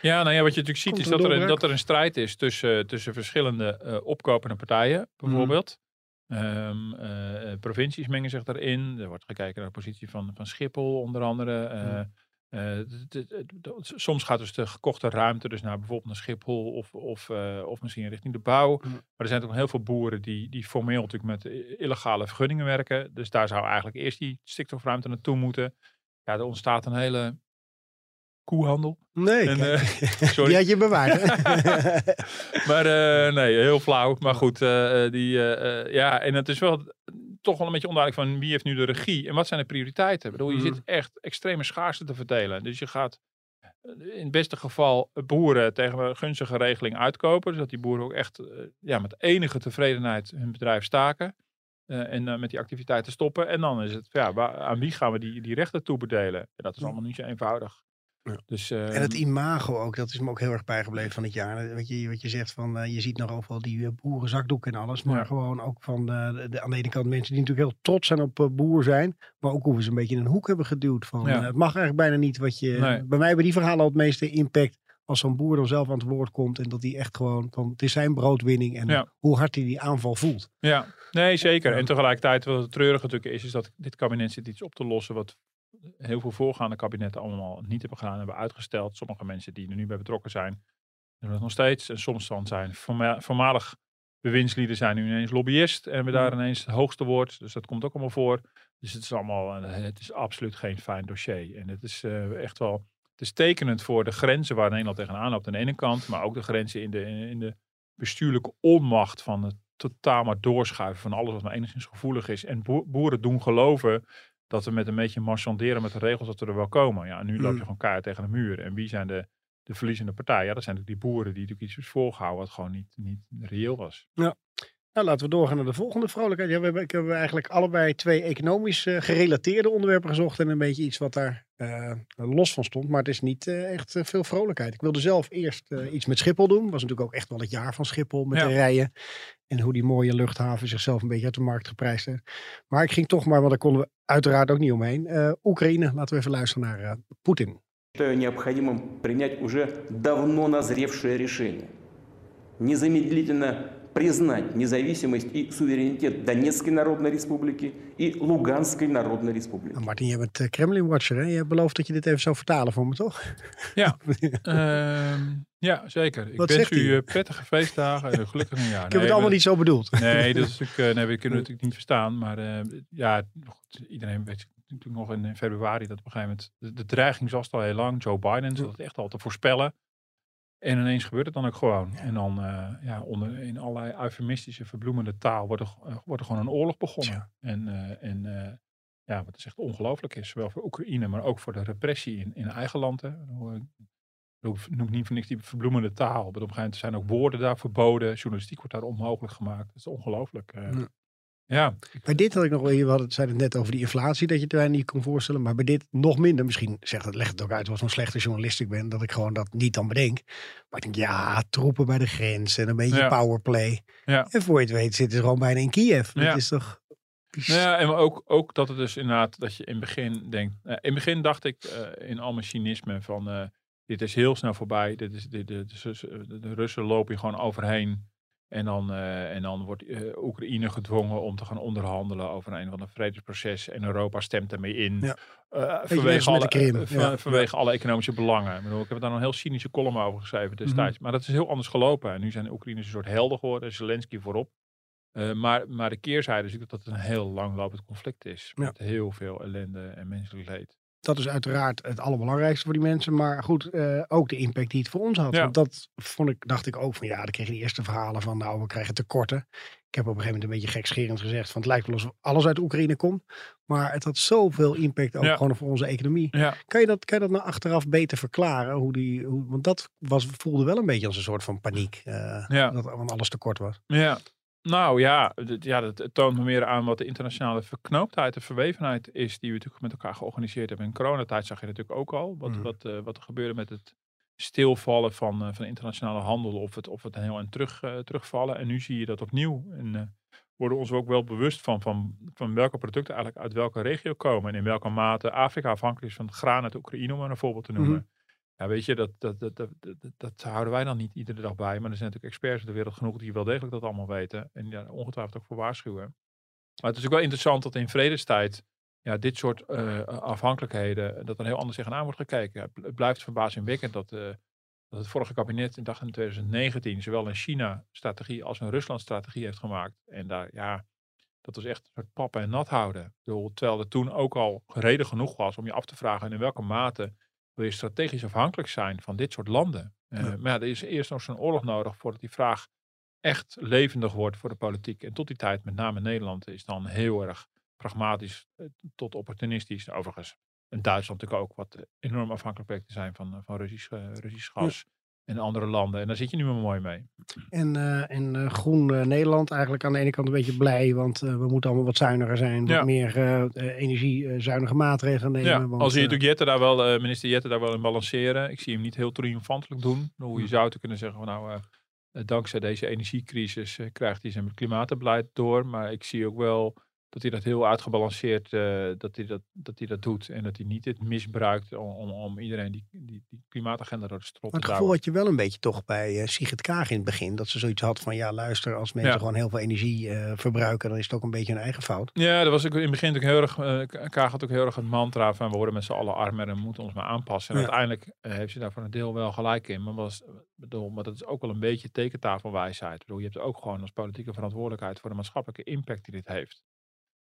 Ja, nou ja, wat je natuurlijk ziet is dat er, een, dat er een strijd is tussen, tussen verschillende opkopende partijen, bijvoorbeeld. Mm. Um, provincies mengen zich daarin. Er wordt gekeken naar de positie van, van Schiphol, onder andere. Mm. Uh, soms gaat dus de gekochte ruimte dus naar bijvoorbeeld naar Schiphol of, of, uh, of misschien richting de bouw. Maar er zijn ook heel veel boeren die, die formeel natuurlijk met illegale vergunningen werken. Dus daar zou eigenlijk eerst die stikstofruimte naartoe moeten. Ja, er ontstaat een hele koehandel. Nee, en, uh, sorry. die had je bewaard. maar nee, heel flauw. Maar goed, die, ja, en het is wel toch wel een beetje onduidelijk van wie heeft nu de regie en wat zijn de prioriteiten. Ik bedoel, je zit mhm. echt extreme schaarste te verdelen. Dus je gaat eh, in het beste geval boeren tegen een gunstige regeling uitkopen. Zodat die boeren ook echt eh, ja, met enige tevredenheid hun bedrijf staken. Uh, en uh, met die activiteiten stoppen. En dan is het, ja, aan wie gaan we die, die rechten toebedelen? En dat is allemaal niet zo eenvoudig. Dus, en het ehm, imago ook, dat is me ook heel erg bijgebleven van het jaar. Weet je, wat je zegt van, uh, je ziet nog overal die uh, boerenzakdoeken en alles. Maar gewoon ook van de, de, aan de ene kant mensen die natuurlijk heel trots zijn op uh, boer zijn. Maar ook hoe we ze een beetje in een hoek hebben geduwd. Van, het mag eigenlijk bijna niet wat je... Bij mij hebben die verhalen al het meeste impact als zo'n boer dan zelf aan het woord komt. En dat hij echt gewoon, van, het is zijn broodwinning. En hoe hard hij die aanval voelt. Ja, nee zeker. En tegelijkertijd wat het treurige natuurlijk is, is dat dit kabinet zit iets op te lossen wat heel veel voorgaande kabinetten allemaal niet hebben gedaan, hebben uitgesteld. Sommige mensen die er nu bij betrokken zijn, doen dat nog steeds. En soms dan zijn voormalig bewindslieden zijn nu ineens lobbyist en hebben daar mm. ineens het hoogste woord. Dus dat komt ook allemaal voor. Dus het is allemaal, eh, het is absoluut geen fijn dossier. En het is uh, echt wel, het is tekenend voor de grenzen waar Nederland tegenaan loopt aan de ene kant, maar ook de grenzen in de, in de bestuurlijke onmacht van het totaal maar doorschuiven van alles wat maar enigszins gevoelig is. En boeren doen geloven dat we met een beetje marchanderen met de regels dat we er wel komen. Ja, nu loop je mm. gewoon kaart tegen de muur. En wie zijn de, de verliezende partijen? Ja, dat zijn natuurlijk die boeren die natuurlijk iets is voorgehouden wat gewoon niet, niet reëel was. Ja. Nou, laten we doorgaan naar de volgende vrolijkheid. Ja, we hebben, ik heb eigenlijk allebei twee economisch uh, gerelateerde onderwerpen gezocht. En een beetje iets wat daar uh, los van stond. Maar het is niet uh, echt veel vrolijkheid. Ik wilde zelf eerst iets met Schiphol doen. Was natuurlijk ook echt wel het jaar van Schiphol met de rijen. En hoe die mooie luchthaven zichzelf een beetje uit de markt geprijsd heeft. Maar ik ging toch maar, want daar konden we uiteraard ook niet omheen. Oekraïne, laten we even luisteren naar Poetin. необходимым принять уже давно назревшее решение. Незамедлительно признать независимость и суверенитет Донецкой Народной Республики и Luganskej Народной Республики. Nou, Martin, je bent uh, Kremlin-watcher, hè? Je hebt beloofd dat je dit even zou vertalen voor me, toch? Ja, uh, ja zeker. Ik Wat wens u uh, prettige feestdagen en een gelukkig nieuwjaar. Ik heb het allemaal niet zo bedoeld. Nee, dat is natuurlijk, nee, we kunnen het natuurlijk niet verstaan. Maar ja, goed, iedereen weet natuurlijk nog in februari dat op een gegeven moment... De, de dreiging was al heel lang. Joe Biden zat het echt al te voorspellen. En ineens gebeurt het dan ook gewoon. En dan uh, ja, onder, in allerlei eufemistische, verbloemende taal wordt er, uh, wordt er gewoon een oorlog begonnen. En, uh, en ja, wat is echt ongelooflijk is, zowel voor Oekraïne, maar ook voor de repressie in, in eigen land. Hè. Ik noem niet voor niks die verbloemende taal. Maar op een gegeven moment zijn ook woorden daar verboden. Journalistiek wordt daar onmogelijk gemaakt. Dat is ongelooflijk. Ja. Ja. Bij dit had ik nog, we hadden, het net over die inflatie, dat je het er niet kon voorstellen. Maar bij dit nog minder. Misschien zegt het, legt het ook uit wat een slechte journalist ik ben, dat ik gewoon dat niet dan bedenk. Maar ik denk, ja, troepen bij de grens en een beetje powerplay. Ja. En voor je het weet zitten ze gewoon bijna in Kiev. Dat is toch... Ja, en ook, ook dat het dus inderdaad, dat je in het begin denkt. Uh, in het begin dacht ik uh, in al mijn cynisme van, uh, dit is heel snel voorbij. Dit is, dit, de, Russen lopen hier gewoon overheen. En dan, uh, en dan wordt uh, Oekraïne gedwongen om te gaan onderhandelen over een van een vredesproces. En Europa stemt ermee in. Ja. Uh, vanwege, alle, ja. vanwege alle economische belangen. Ik, bedoel, ik heb daar een heel cynische column over geschreven destijds. Mhm. Maar dat is heel anders gelopen. En nu zijn de Oekraïners een soort helden geworden. Zelensky voorop. maar, maar de keerzijde is dat het een heel langlopend conflict is. Met heel veel ellende en menselijk leed. Dat is uiteraard het allerbelangrijkste voor die mensen. Maar goed, eh, ook de impact die het voor ons had. Ja. Want dat vond ik, dacht ik ook van ja, dan kreeg je die eerste verhalen van nou, we krijgen tekorten. Ik heb op een gegeven moment een beetje gekscherend gezegd van het lijkt wel alsof alles uit Oekraïne komt. Maar het had zoveel impact ook Ja. gewoon voor onze economie. Ja, Kan je dat, kan je dat nou achteraf beter verklaren? Hoe die, hoe, want dat was, voelde wel een beetje als een soort van paniek. eh. Dat want alles tekort was. ja. Nou ja, ja, dat toont me meer aan wat de internationale verknooptheid en verwevenheid is die we natuurlijk met elkaar georganiseerd hebben. In coronatijd zag je natuurlijk ook al wat, Mhm. wat, eh, wat er gebeurde met het stilvallen van, eh, van internationale handel of het, of het heel en terug, eh, terugvallen. En nu zie je dat opnieuw. En worden we ons ook wel bewust van, van, van welke producten eigenlijk uit welke regio komen en in welke mate Afrika afhankelijk is van graan uit Oekraïne, om maar een voorbeeld te noemen. Ja, weet je, dat, dat, dat, dat, houden wij dan niet iedere dag bij. Maar er zijn natuurlijk experts in de wereld genoeg die wel degelijk dat allemaal weten. En ongetwijfeld ook voor waarschuwen. Maar het is ook wel interessant dat in vredestijd ja, dit soort eh, afhankelijkheden, dat er heel anders tegenaan wordt gekeken. Het bl- Het blijft verbazingwekkend dat, eh, dat het vorige kabinet in, dag in 2019 zowel een China-strategie als een Rusland-strategie heeft gemaakt. En daar, ja, dat was echt een soort pappen en nat houden. Terwijl er toen ook al reden genoeg was om je af te vragen in welke mate wil je strategisch afhankelijk zijn van dit soort landen. Eh, Ja. Maar ja, er is eerst nog zo'n oorlog nodig voordat die vraag echt levendig wordt voor de politiek. En tot die tijd, met name Nederland, is dan heel erg pragmatisch eh, tot opportunistisch. Overigens, en Duitsland natuurlijk ook, wat enorm afhankelijk blijkt te zijn van, eh, van Russisch, Russisch gas. En andere landen. En daar zit je nu maar mooi mee. En, eh, en eh, Groen eh, Nederland eigenlijk aan de ene kant een beetje blij. Want we moeten allemaal wat zuiniger zijn. Wat meer energiezuinige maatregelen nemen. Ja, want, al zie je natuurlijk Jette daar wel, minister Jette daar wel in balanceren. Ik zie hem niet heel triomfantelijk doen. Hoe je Hm. zou te kunnen zeggen, van, nou, dankzij deze energiecrisis krijgt hij zijn klimaatbeleid door. Maar ik zie ook wel dat hij dat heel uitgebalanceerd eh, dat hij dat, dat hij dat doet. En dat hij niet dit misbruikt om, om, om iedereen die, die, die klimaatagenda door de strot Maar te het gevoel had je wel een beetje toch bij eh, Sigrid Kaag in het begin. Dat ze zoiets had van ja luister als mensen Ja. gewoon heel veel energie eh, verbruiken. Dan is het ook een beetje hun eigen fout. Ja, dat was ook in het begin natuurlijk heel erg. Kaag had ook heel erg het mantra van we worden met z'n allen armer en moeten ons maar aanpassen. En Ja. uiteindelijk heeft ze daar voor een deel wel gelijk in. Maar, was, bedoel, maar dat is ook wel een beetje tekentafelwijsheid. Ik bedoel, je hebt ook gewoon als politieke verantwoordelijkheid voor de maatschappelijke impact die dit heeft.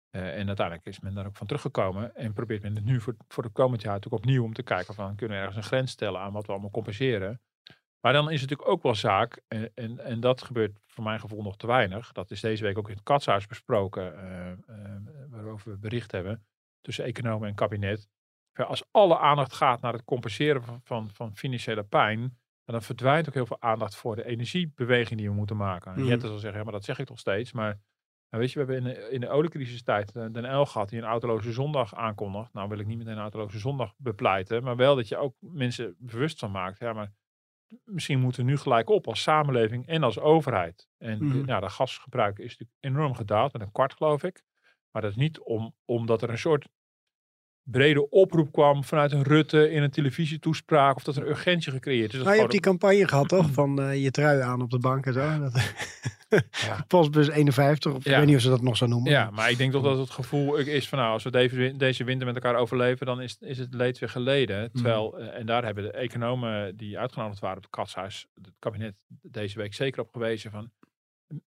Eh, en uiteindelijk is men daar ook van teruggekomen en probeert men het nu voor, voor de komend jaar natuurlijk opnieuw om te kijken van kunnen we ergens een grens stellen aan wat we allemaal compenseren. Maar dan is het natuurlijk ook wel zaak, en, en, en dat gebeurt voor mijn gevoel nog te weinig. Dat is deze week ook in het katshuis besproken, eh, eh, waarover we bericht hebben, tussen economen en kabinet. Als alle aandacht gaat naar het compenseren van, van, van financiële pijn, dan verdwijnt ook heel veel aandacht voor de energiebeweging die we moeten maken. En Mhm. Jette zal zeggen, ja, maar dat zeg ik toch steeds. Maar nou, weet je, we hebben in de, in de oliecrisistijd eh, Den El gehad die een autoloze zondag aankondigt. Nou wil ik niet meteen een autoloze zondag bepleiten, maar wel dat je ook mensen bewust van maakt. Ja, maar misschien moeten we nu gelijk op als samenleving en als overheid. En Mhm. nou, de gasgebruik is natuurlijk enorm gedaald, met een kwart geloof ik. Maar dat is niet om, omdat er een soort brede oproep kwam vanuit een Rutte in een televisietoespraak of dat er een urgentie gecreëerd is. Nou, je hebt die campagne gehad toch? Van eh, je trui aan op de bank en zo. Ja. Postbus 51. Of, Ja. Ik weet niet of ze dat nog zo noemen. Ja, maar ik denk toch dat het gevoel is van nou, als we deze, win- deze winter met elkaar overleven, dan is, is het leed weer geleden. Terwijl, eh, en daar hebben de economen die uitgenodigd waren op het katshuis, het kabinet deze week zeker op gewezen van,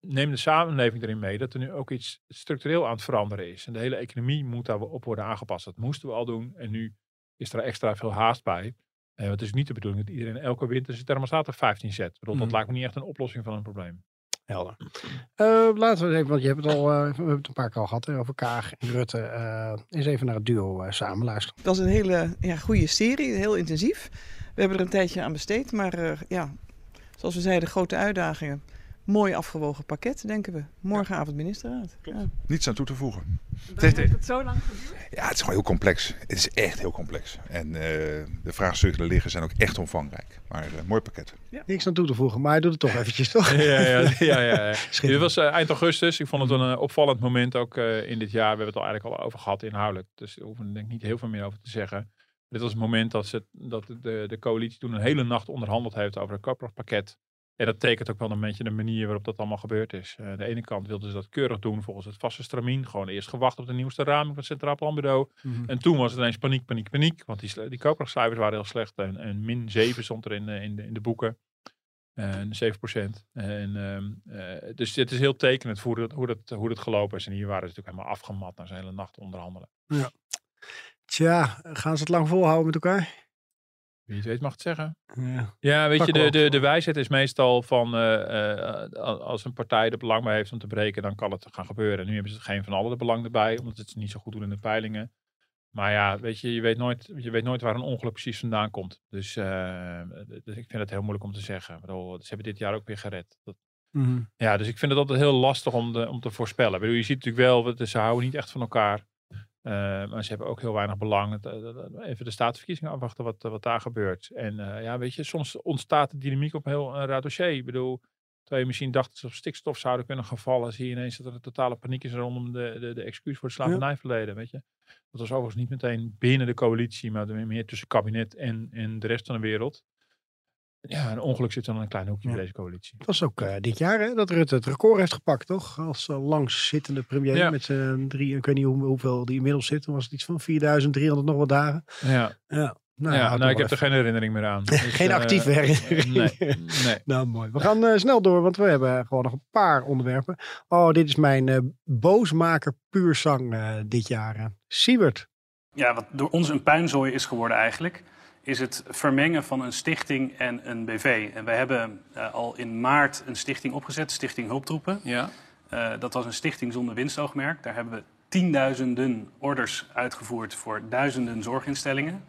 neem de samenleving erin mee dat er nu ook iets structureel aan het veranderen is. En de hele economie moet daarop worden aangepast. Dat moesten we al doen en nu is er extra veel haast bij. Eh, het is niet de bedoeling dat iedereen elke winter zijn thermostaat op 15 zet. Ik bedoel, Dat Mhm. lijkt me niet echt een oplossing van een probleem. Helder. Eh, laten we even, want je hebt het al, eh, we hebben het een paar keer al gehad hè, over Kaag en Rutte. eh eens even naar het duo samen luisteren. Het was een hele ja, goede serie, heel intensief. We hebben er een tijdje aan besteed, maar eh, ja, zoals we zeiden, grote uitdagingen. Mooi afgewogen pakket, denken we. Morgenavond ministerraad. Ja. Niets aan toe te voegen. Waarom heeft het zo lang geduurd? Ja, het is gewoon heel complex. Het is echt heel complex. En eh, de vraagstukken die er liggen zijn ook echt omvangrijk. Maar eh, mooi pakket. Niks aan toe te voegen, maar hij doet het toch eventjes, toch? Ja, ja, ja. ja, ja. Dit was eh, eind augustus. Ik vond het een opvallend moment ook eh, in dit jaar. We hebben het al eigenlijk al over gehad inhoudelijk. Dus daar hoeven we denk ik niet heel veel meer over te zeggen. Dit was het moment dat, ze, dat de, de coalitie toen een hele nacht onderhandeld heeft over het koopkrachtpakket. En dat tekent ook wel een beetje de manier waarop dat allemaal gebeurd is. Eh, aan de ene kant wilden ze dat keurig doen volgens het vaste stramien. Gewoon eerst gewacht op de nieuwste raming van het Centraal Planbureau. Mhm. En toen was het ineens paniek, paniek, paniek. Want die, die koopkrachtcijfers waren heel slecht. En, en min 7 stond er in, de- in, de, in de boeken. En 7 procent. En, ehm, eh, dus het is heel tekenend hoe dat, hoe, dat, hoe dat gelopen is. En hier waren ze natuurlijk helemaal afgemat na zo'n hele nacht onderhandelen. Tja, gaan ze het lang volhouden met elkaar? Wie het weet mag het zeggen. Ja. Ja, weet je, de, de, de wijsheid is meestal van eh, eh, als een partij er belang bij heeft om te breken, dan kan het gaan gebeuren. Nu hebben ze geen van allen er belang erbij, omdat het niet zo goed doen in de peilingen. Maar ja, weet je, je weet nooit, je weet nooit waar een ongeluk precies vandaan komt. Dus, eh, dus ik vind het heel moeilijk om te zeggen. Bedoel, ze hebben dit jaar ook weer gered. Dat, Mhm. ja, dus ik vind het altijd heel lastig om, de, om te voorspellen. Ik bedoel, je ziet natuurlijk wel, dat ze houden niet echt van elkaar. Eh, maar ze hebben ook heel weinig belang. Even de staatsverkiezingen afwachten wat, wat daar gebeurt. En eh, ja, weet je, soms ontstaat de dynamiek op een heel een raar dossier. Ik bedoel, terwijl je misschien dacht dat ze op stikstof zouden kunnen gaan vallen, zie je ineens dat er een totale paniek is rondom de, de, de excuus voor het slavernijverleden, weet je. Dat was overigens niet meteen binnen de coalitie, maar meer tussen kabinet en, en de rest van de wereld. Ja, een ongeluk zit dan in een klein hoekje Ja. bij deze coalitie. Het was ook eh, dit jaar hè, dat Rutte het record heeft gepakt, toch? Als uh, langzittende premier Ja. met zijn drie, ik weet niet hoe, hoeveel die inmiddels zit. Dan was het iets van 4300 nog wat dagen. Ja, Ja, nou, ja nou, ik heb er geen herinnering meer aan. Geen eh, actieve herinnering. Nee, nee. Nou, mooi. We gaan eh, snel door, want we hebben gewoon nog een paar onderwerpen. Oh, dit is mijn eh, boosmaker puur zang eh, dit jaar. Siebert. Ja, wat door ons een puinzooi is geworden eigenlijk, is het vermengen van een stichting en een BV. En wij hebben eh, al in maart een stichting opgezet, Stichting Hulptroepen. Ja. Eh, dat was een stichting zonder winstoogmerk. Daar hebben we tienduizenden orders uitgevoerd voor duizenden zorginstellingen.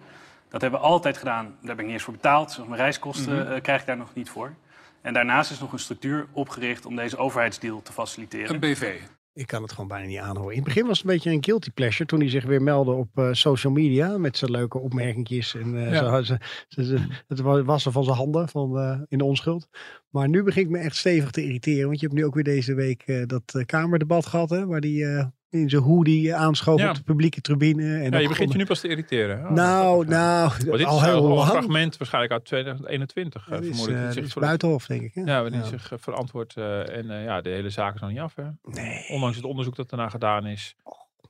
Dat hebben we altijd gedaan. Daar ben ik niet eens voor betaald. Dus mijn reiskosten Mhm. eh, krijg ik daar nog niet voor. En daarnaast is nog een structuur opgericht om deze overheidsdeal te faciliteren. Een BV. Ik kan het gewoon bijna niet aanhoren. In het begin was het een beetje een guilty pleasure toen hij zich weer meldde op eh, social media met zijn leuke opmerkingjes en eh, Ja. zo, ze, het wa- wassen van zijn handen van, eh, in de onschuld. Maar nu begint me echt stevig te irriteren, want je hebt nu ook weer deze week dat kamerdebat gehad, hè, waar die in zijn hoodie aanschoof Ja. op de publieke tribune. En Ja, je begint je nu pas te irriteren. hè? Oh, Nou, nou, Maar dit al is heel een lang. fragment waarschijnlijk uit 2021. Ja, eh, is, dit zich is buitenhof, denk ik. hè? Ja, waarin Ja. zich eh, verantwoordt. eh, en ja, de hele zaak is nog niet af. Hè? Nee. Ondanks het onderzoek dat daarna gedaan is,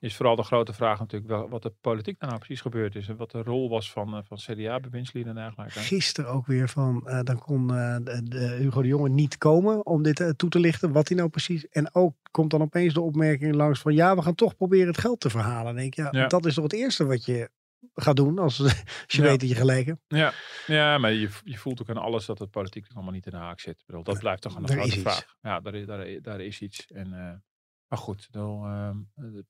is vooral de grote vraag natuurlijk wel wat de politiek daarna precies gebeurd is. En wat de rol was van, eh, van CDA-bewindslieden en dergelijke. Gisteren ook weer van, eh, dan kon eh, de, de Hugo de Jonge niet komen om dit toe te lichten, wat hij nou precies. En ook komt dan opeens de opmerking langs van, ja, we gaan toch proberen het geld te verhalen. Denk ik, ja, Ja. dat is toch het eerste wat je gaat doen als, als je Ja. weet dat je gelijk hebt. Ja, ja maar je, je voelt ook aan alles dat het politiek allemaal niet in de haak zit. Ik bedoel, dat blijft toch een grote vraag. Ja, daar, is- daar, is- daar is iets. En, maar goed, dan, ehm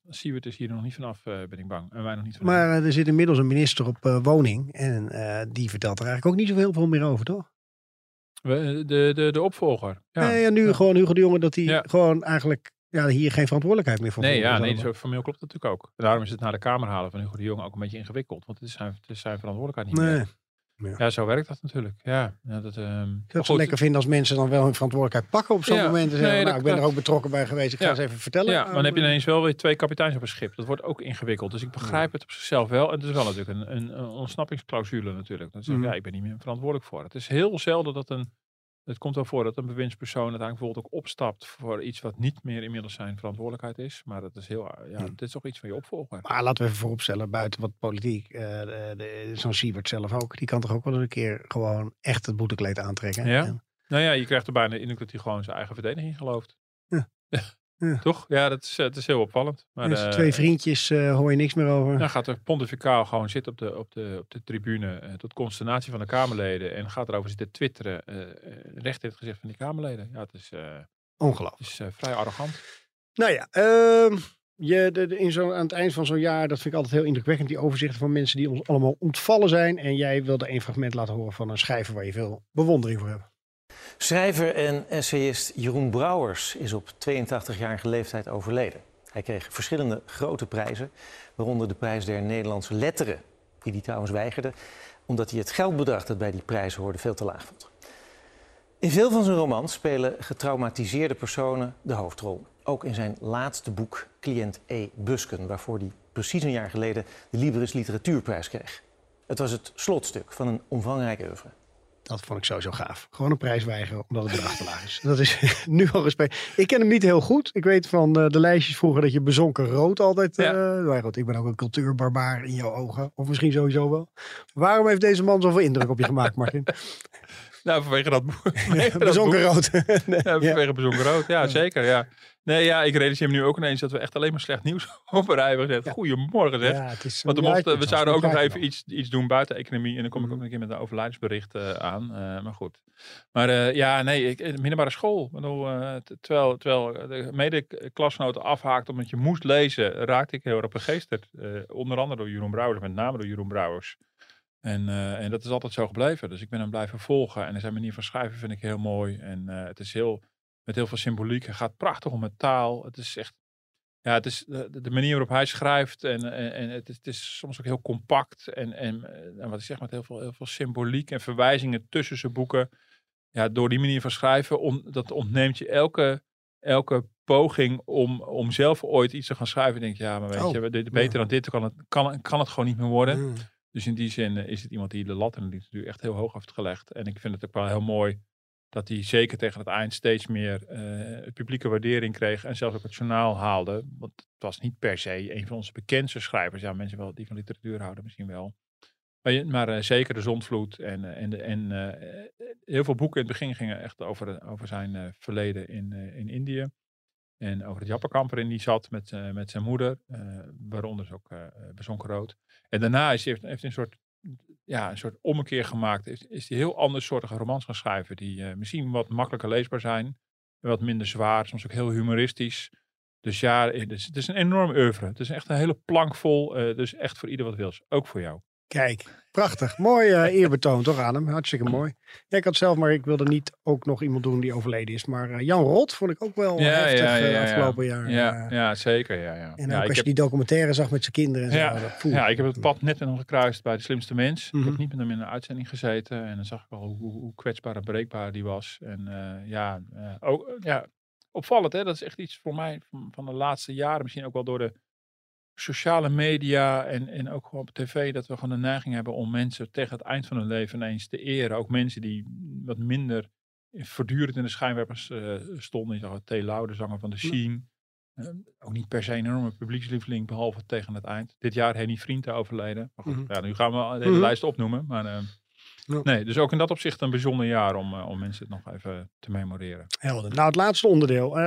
Siewert is hier nog niet vanaf, eh, ben ik bang. En wij nog niet vanaf. Maar eh, er zit inmiddels een minister op eh, woning en die vertelt er eigenlijk ook niet zoveel veel meer over, toch? We- de, de, de opvolger. Ja. Nee, ja, nu gewoon Hugo de Jonge dat hij Ja. gewoon eigenlijk ja, hier geen verantwoordelijkheid meer voor Nee, ja, zo. nee, zo formeel klopt dat natuurlijk ook. En daarom is het naar de Kamer halen van Hugo de Jonge ook een beetje ingewikkeld. Want het is zijn, het is zijn verantwoordelijkheid niet Nee. meer. Ja. Ja, zo werkt dat natuurlijk. Ja, ja dat, ehm, Ik maar zou lekker vinden als mensen dan wel hun verantwoordelijkheid pakken op zo'n Ja, moment. En zeggen, nee, nou, dat- ik ben er dat- ook betrokken bij geweest, ik ga eens even vertellen. Ja, maar dan heb je ineens wel weer twee kapiteins op een schip. Dat wordt ook ingewikkeld. Dus ik begrijp het op zichzelf wel. En het is wel natuurlijk een, een, een ontsnappingsclausule natuurlijk. Dan zeg Mhm. ja, ik ben niet meer verantwoordelijk voor. Het is heel zelden dat een... Het komt wel voor dat een bewindspersoon uiteindelijk bijvoorbeeld ook opstapt voor iets wat niet meer inmiddels zijn verantwoordelijkheid is. Maar dat is heel, ja, Mhm. het is toch iets van je opvolger. Maar laten we even vooropstellen, buiten wat politiek, eh, zo'n Siebert zelf ook, die kan toch ook wel eens een keer gewoon echt het boetekleed aantrekken. Ja. En- Nou ja, je krijgt er bijna de indruk dat hij gewoon zijn eigen verdediging gelooft. Ja. Ja. Toch? Ja, dat is, eh, het is heel opvallend. Maar eh, twee vriendjes eh, hoor je niks meer over. Dan gaat er pontificaal gewoon zitten op de, op de, op de tribune tot consternatie van de Kamerleden. En gaat erover zitten twitteren, recht in het gezicht van die Kamerleden. Ja, het is, Ongelooflijk. het is vrij arrogant. Nou ja, ehm, je, de, de- in zo, aan het eind van zo'n jaar, dat vind ik altijd heel indrukwekkend, die overzichten van mensen die ons allemaal ontvallen zijn. En jij wilde een fragment laten horen van een schrijver waar je veel bewondering voor hebt. Schrijver en essayist Jeroen Brouwers is op 82-jarige leeftijd overleden. Hij kreeg verschillende grote prijzen, waaronder de prijs der Nederlandse letteren, die hij trouwens weigerde, omdat hij het geldbedrag dat bij die prijs hoorde veel te laag vond. In veel van zijn romans spelen getraumatiseerde personen de hoofdrol. Ook in zijn laatste boek Cliënt E. Busken, waarvoor hij precies een jaar geleden de Libris Literatuurprijs kreeg. Het was het slotstuk van een omvangrijk oeuvre. Dat vond ik sowieso gaaf. Gewoon een prijs weigeren omdat het bedrag te laag is. Dat is nu al respect. Ik ken hem niet heel goed. Ik weet van eh, de lijstjes vroeger dat je bezonken rood altijd... maar goed, ik ben ook een cultuurbarbaar in jouw ogen. Of misschien sowieso wel. Waarom heeft deze man zoveel indruk op je gemaakt, Martin? Nou, vanwege dat boek. Ja, bezonken rood. Nee, Ja, vanwege bezonken rood. Ja, zeker. Ja. Nee, ja, ik realiseer me nu ook ineens dat we echt alleen maar slecht nieuws op een rij hebben gezet. Goedemorgen zeg. Ja, het is, Want we, mochten, we zouden ook nog even iets, iets doen buiten economie. En dan kom ik ook Mhm. nog een keer met een overlijdensbericht eh, aan. Eh, maar goed. Maar eh, ja, nee, ik, middelbare school. Terwijl, terwijl de mede-klasgenoten afhaakt omdat je moest lezen, raakte ik heel erg begeesterd. Onder andere door Jeroen Brouwers, met name door Jeroen Brouwers. En, eh, en dat is altijd zo gebleven. Dus ik ben hem blijven volgen. En zijn manier van schrijven vind ik heel mooi. En eh, het is heel, met heel veel symboliek. Hij gaat prachtig om met taal. Het is echt ja, het is de, de manier waarop hij schrijft en, en, en het, is, het is soms ook heel compact en, en, en wat ik zeg met heel veel, heel veel symboliek en verwijzingen tussen zijn boeken. Ja, door die manier van schrijven, dat ontneemt je elke, elke poging om, om zelf ooit iets te gaan schrijven. Denk je, ja, maar weet Oh, je, beter ja. dan dit kan het, kan, kan het gewoon niet meer worden. Mm. Dus in die zin eh, is het iemand die de lat in de literatuur echt heel hoog heeft gelegd. En ik vind het ook wel heel mooi dat hij zeker tegen het eind steeds meer eh, publieke waardering kreeg. En zelfs ook het journaal haalde. Want het was niet per se een van onze bekendste schrijvers. Ja, mensen wel die van literatuur houden misschien wel. Maar, eh, zeker de Zondvloed en, en, heel veel boeken in het begin gingen echt over, over zijn verleden in, in Indië. En over het jappenkamp waarin hij zat met, eh, met zijn moeder. eh, waaronder dus ook eh, bezonken rood. En daarna is hij, heeft, een soort ja, een soort ommekeer gemaakt. Is, is hij heel andersoortige romans gaan schrijven. Die misschien wat makkelijker leesbaar zijn. Wat minder zwaar. Soms ook heel humoristisch. Dus ja, eh, dus, het is een enorm oeuvre. Het is echt een hele plank vol. dus echt voor ieder wat wils. Ook voor jou. Kijk, prachtig. Mooi eh, eerbetoon toch aan hem. Hartstikke mooi. Ja, ik had zelf, maar ik wilde niet ook nog iemand doen die overleden is. Maar eh, Jan Rot vond ik ook wel heftig eh, afgelopen jaar. Ja, ja, zeker. Ja, ja. en ja, ook ik als je heb- die documentaire zag met zijn kinderen. En Ja, zo, dat- ja, ik heb het pad net hem gekruist bij de slimste mens. Ik Mhm. heb niet met hem in een uitzending gezeten. En dan zag ik wel hoe, hoe, kwetsbaar en breekbaar die was. En ja, ook, ja, opvallend hè. Dat is echt iets voor mij van, van de laatste jaren. Misschien ook wel door de sociale media en, en ook gewoon op tv. Dat we gewoon de neiging hebben om mensen tegen het eind van hun leven ineens te eren. Ook mensen die wat minder voortdurend in de schijnwerpers eh, stonden. Je zag T. Laude, zanger van de Sheen. Eh, ook niet per se een enorme publiekslieveling, behalve tegen het eind. Dit jaar Henny Vrienden overleden. Maar goed, Mhm. ja, nu gaan we de hele Mhm. lijst opnoemen. Maar eh, Ja. nee, dus ook in dat opzicht een bijzonder jaar om, eh, om mensen het nog even te memoreren. Helder. Nou, het laatste onderdeel. Eh,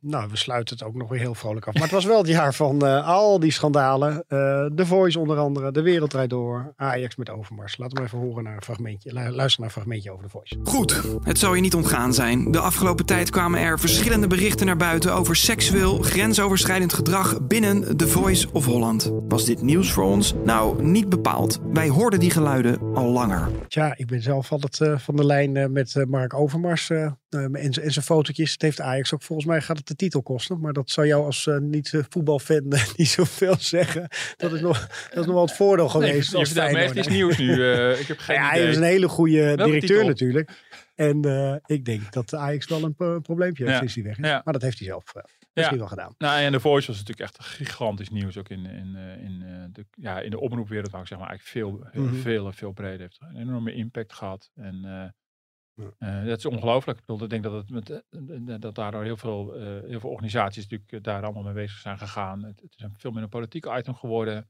nou, we sluiten het ook nog weer heel vrolijk af. Maar het was wel het jaar van eh, al die schandalen. Eh The Voice onder andere, De Wereld Draait Door, Ajax met Overmars. Laten we even horen naar een fragmentje. lu- Luisteren naar een fragmentje over The Voice. Goed, het zal je niet ontgaan zijn. De afgelopen tijd kwamen er verschillende berichten naar buiten over seksueel grensoverschrijdend gedrag binnen The Voice of Holland. Was dit nieuws voor ons? Nou, niet bepaald. Wij hoorden die geluiden al langer. Tja, ik ben zelf altijd eh, van de lijn eh, met eh, Mark Overmars en, zijn fotootjes. Het heeft Ajax ook volgens mij gaat het de titel kosten. Maar dat zou jou als niet-voetbalfan niet zoveel zeggen. Dat is nog, dat is nog wel het voordeel Nee, geweest. je als vertelt me echt Feyenoorder. iets nieuws nu. ik heb geen ja, idee. hij is een hele goede Welke directeur titel? natuurlijk. En ik denk dat Ajax wel een pro- probleempje heeft Ja. sinds hij weg is. Ja. Maar dat heeft hij zelf misschien wel gedaan. Nou, en The Voice was natuurlijk echt gigantisch nieuws. Ook in, in, eh, in, eh, de, ja, in de omroepwereld, wou ik zeg maar, eigenlijk veel, heel, Mhm. veel, veel breder heeft. Een enorme impact gehad. En eh, dat is ongelooflijk. Ik, bedoel, ik denk dat, het met, dat daardoor heel veel, heel veel organisaties natuurlijk daar allemaal mee bezig zijn gegaan. Het, het is een veel meer een politiek item geworden.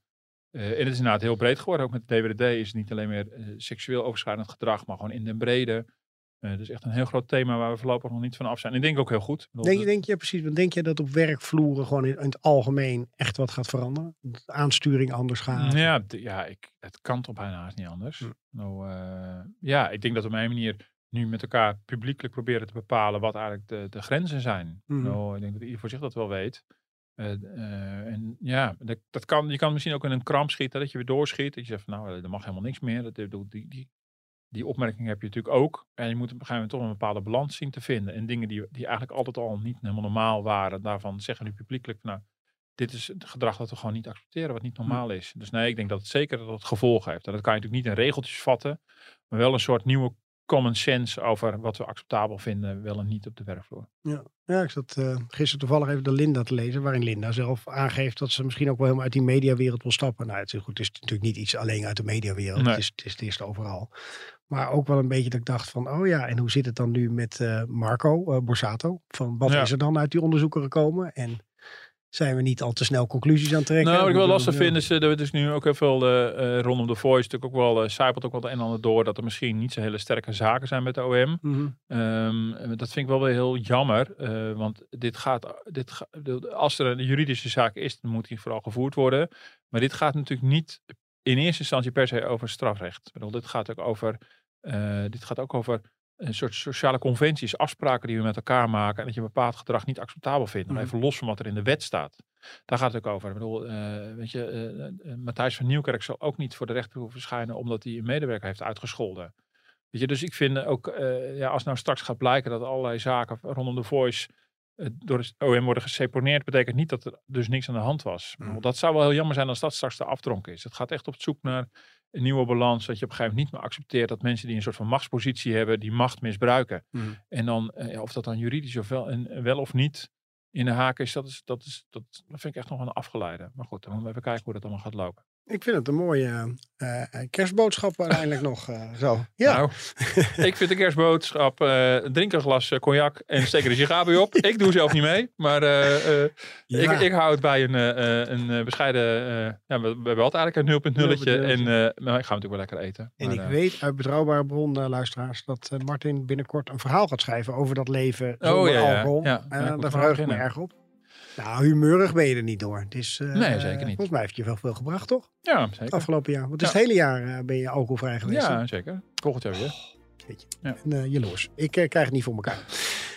En het is inderdaad heel breed geworden. Ook met de DWDD is het niet alleen meer seksueel overschrijdend gedrag, maar gewoon in den brede. Het is echt een heel groot thema waar we voorlopig nog niet van af zijn. Ik denk ook heel goed. Denk, je- denk je precies, want denk je dat op werkvloeren gewoon in, in het algemeen echt wat gaat veranderen? Dat de aansturing anders gaat? Ja, ja ik, het kan toch bijna niet anders. Nou, ja, ik denk dat op een manier nu met elkaar publiekelijk proberen te bepalen wat eigenlijk de, de grenzen zijn. Nou, ik denk dat ieder voor zich dat wel weet. Eh, en ja, dat, dat kan, je kan misschien ook in een kramp schieten, dat je weer doorschiet. Dat je zegt van nou, er mag helemaal niks meer. Dat, die, die, die, opmerking heb je natuurlijk ook. En je moet op een gegeven moment toch een bepaalde balans zien te vinden. En dingen die, die eigenlijk altijd al niet helemaal normaal waren, daarvan zeggen nu publiekelijk, nou, dit is het gedrag dat we gewoon niet accepteren, wat niet normaal is. Dus nee, ik denk dat het zeker dat het gevolgen heeft. En dat kan je natuurlijk niet in regeltjes vatten, maar wel een soort nieuwe common sense over wat we acceptabel vinden, wel en niet op de werkvloer. Ja, ja ik zat eh, gisteren toevallig even de Linda te lezen, waarin Linda zelf aangeeft dat ze misschien ook wel helemaal uit die mediawereld wil stappen. Nou, het is, goed, het is natuurlijk niet iets alleen uit de mediawereld, Nee. het, is, het is het eerste overal. Maar ook wel een beetje dat ik dacht van, oh ja, en hoe zit het dan nu met eh, Marco eh, Borsato? Van wat Ja. is er dan uit die onderzoeken gekomen? En zijn we niet al te snel conclusies aan het trekken. Nou, wat ik wel lastig vind is, eh, dat we dus nu ook heel veel rondom de voice natuurlijk ook wel, zijpelt ook wel de een en ander door, dat er misschien niet zo hele sterke zaken zijn met de OM. Mhm. Ehm, dat vind ik wel weer heel jammer, want dit gaat, dit als er een juridische zaak is, dan moet die vooral gevoerd worden. Maar dit gaat natuurlijk niet in eerste instantie per se over strafrecht. Ik bedoel, dit gaat ook over, eh, dit gaat ook over een soort sociale conventies, afspraken die we met elkaar maken en dat je een bepaald gedrag niet acceptabel vindt. Nog Mhm. even los van wat er in de wet staat. Daar gaat het ook over. Ik bedoel, eh, weet je, eh, Matthijs van Nieuwkerk zal ook niet voor de rechter hoeven verschijnen omdat hij een medewerker heeft uitgescholden. Weet je, dus ik vind ook, eh, ja, als nou straks gaat blijken dat allerlei zaken rondom de voice door het OM worden geseponeerd, betekent niet dat er dus niks aan de hand was. Bedoel, Dat zou wel heel jammer zijn als dat straks de afdronk is. Het gaat echt op zoek naar een nieuwe balans, dat je op een gegeven moment niet meer accepteert dat mensen die een soort van machtspositie hebben, die macht misbruiken. Mhm. En dan, eh, of dat dan juridisch of wel, en, wel of niet in de haak is, dat, is, dat, is dat, dat vind ik echt nog een afgeleide. Maar goed, dan moeten we even kijken hoe dat allemaal gaat lopen. Ik vind het een mooie eh, eh, kerstboodschap uiteindelijk nog eh, zo. Ja. Nou, ik vind de kerstboodschap, eh drink een glas cognac en steek er een sigaar op. Ik doe zelf niet mee, maar Ja. ik, ik hou het bij een, een bescheiden, ja, we, we hebben altijd eigenlijk een 0.0'tje en maar ik ga natuurlijk wel lekker eten. En Maar, ik weet uit betrouwbare bron, eh, luisteraars, dat Martin binnenkort een verhaal gaat schrijven over dat leven Oh, ja, ja. alcohol. Ja, daar er verheug ik me erg op. Nou, humeurig ben je er niet door. Het is, eh, Nee, zeker niet. Volgens mij heeft je wel veel gebracht, toch? Ja, Het zeker. afgelopen jaar. Want het Ja. het hele jaar eh, ben je alcoholvrij geweest. Ja, zeker. Volgend jaar weer. En, eh, jaloers. Ik krijg het niet voor elkaar.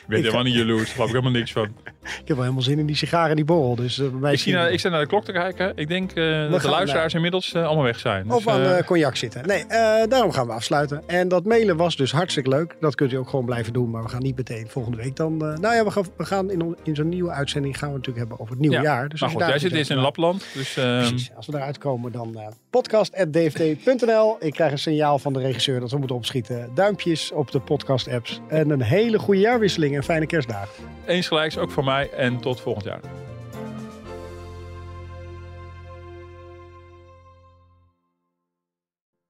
Ben helemaal niet jaloers, daar geloof ik helemaal niks van. Ik heb wel helemaal zin in die sigaar en die borrel. Dus, eh, bij Ik, zie naar, ik sta naar de klok te kijken. Ik denk eh, dat de luisteraars inmiddels eh, allemaal weg zijn. Of Dus, aan eh, cognac zitten. Nee, daarom gaan we afsluiten. En dat mailen was dus hartstikke leuk. Dat kunt u ook gewoon blijven doen. Maar we gaan niet meteen volgende week dan... nou ja, we gaan, we gaan in, in zo'n nieuwe uitzending gaan we natuurlijk hebben over het nieuwe ja. jaar. Dus goed, jij zit eerst in Lapland. Dus, ehm, Precies. Als we eruit komen, dan podcast.dft.nl. Ik krijg een signaal van de regisseur dat we moeten opschieten. Duimpjes op de podcast-apps. En een hele goede jaarwisseling en fijne kerstdagen. eens gelijks ook voor mij. En tot volgend jaar.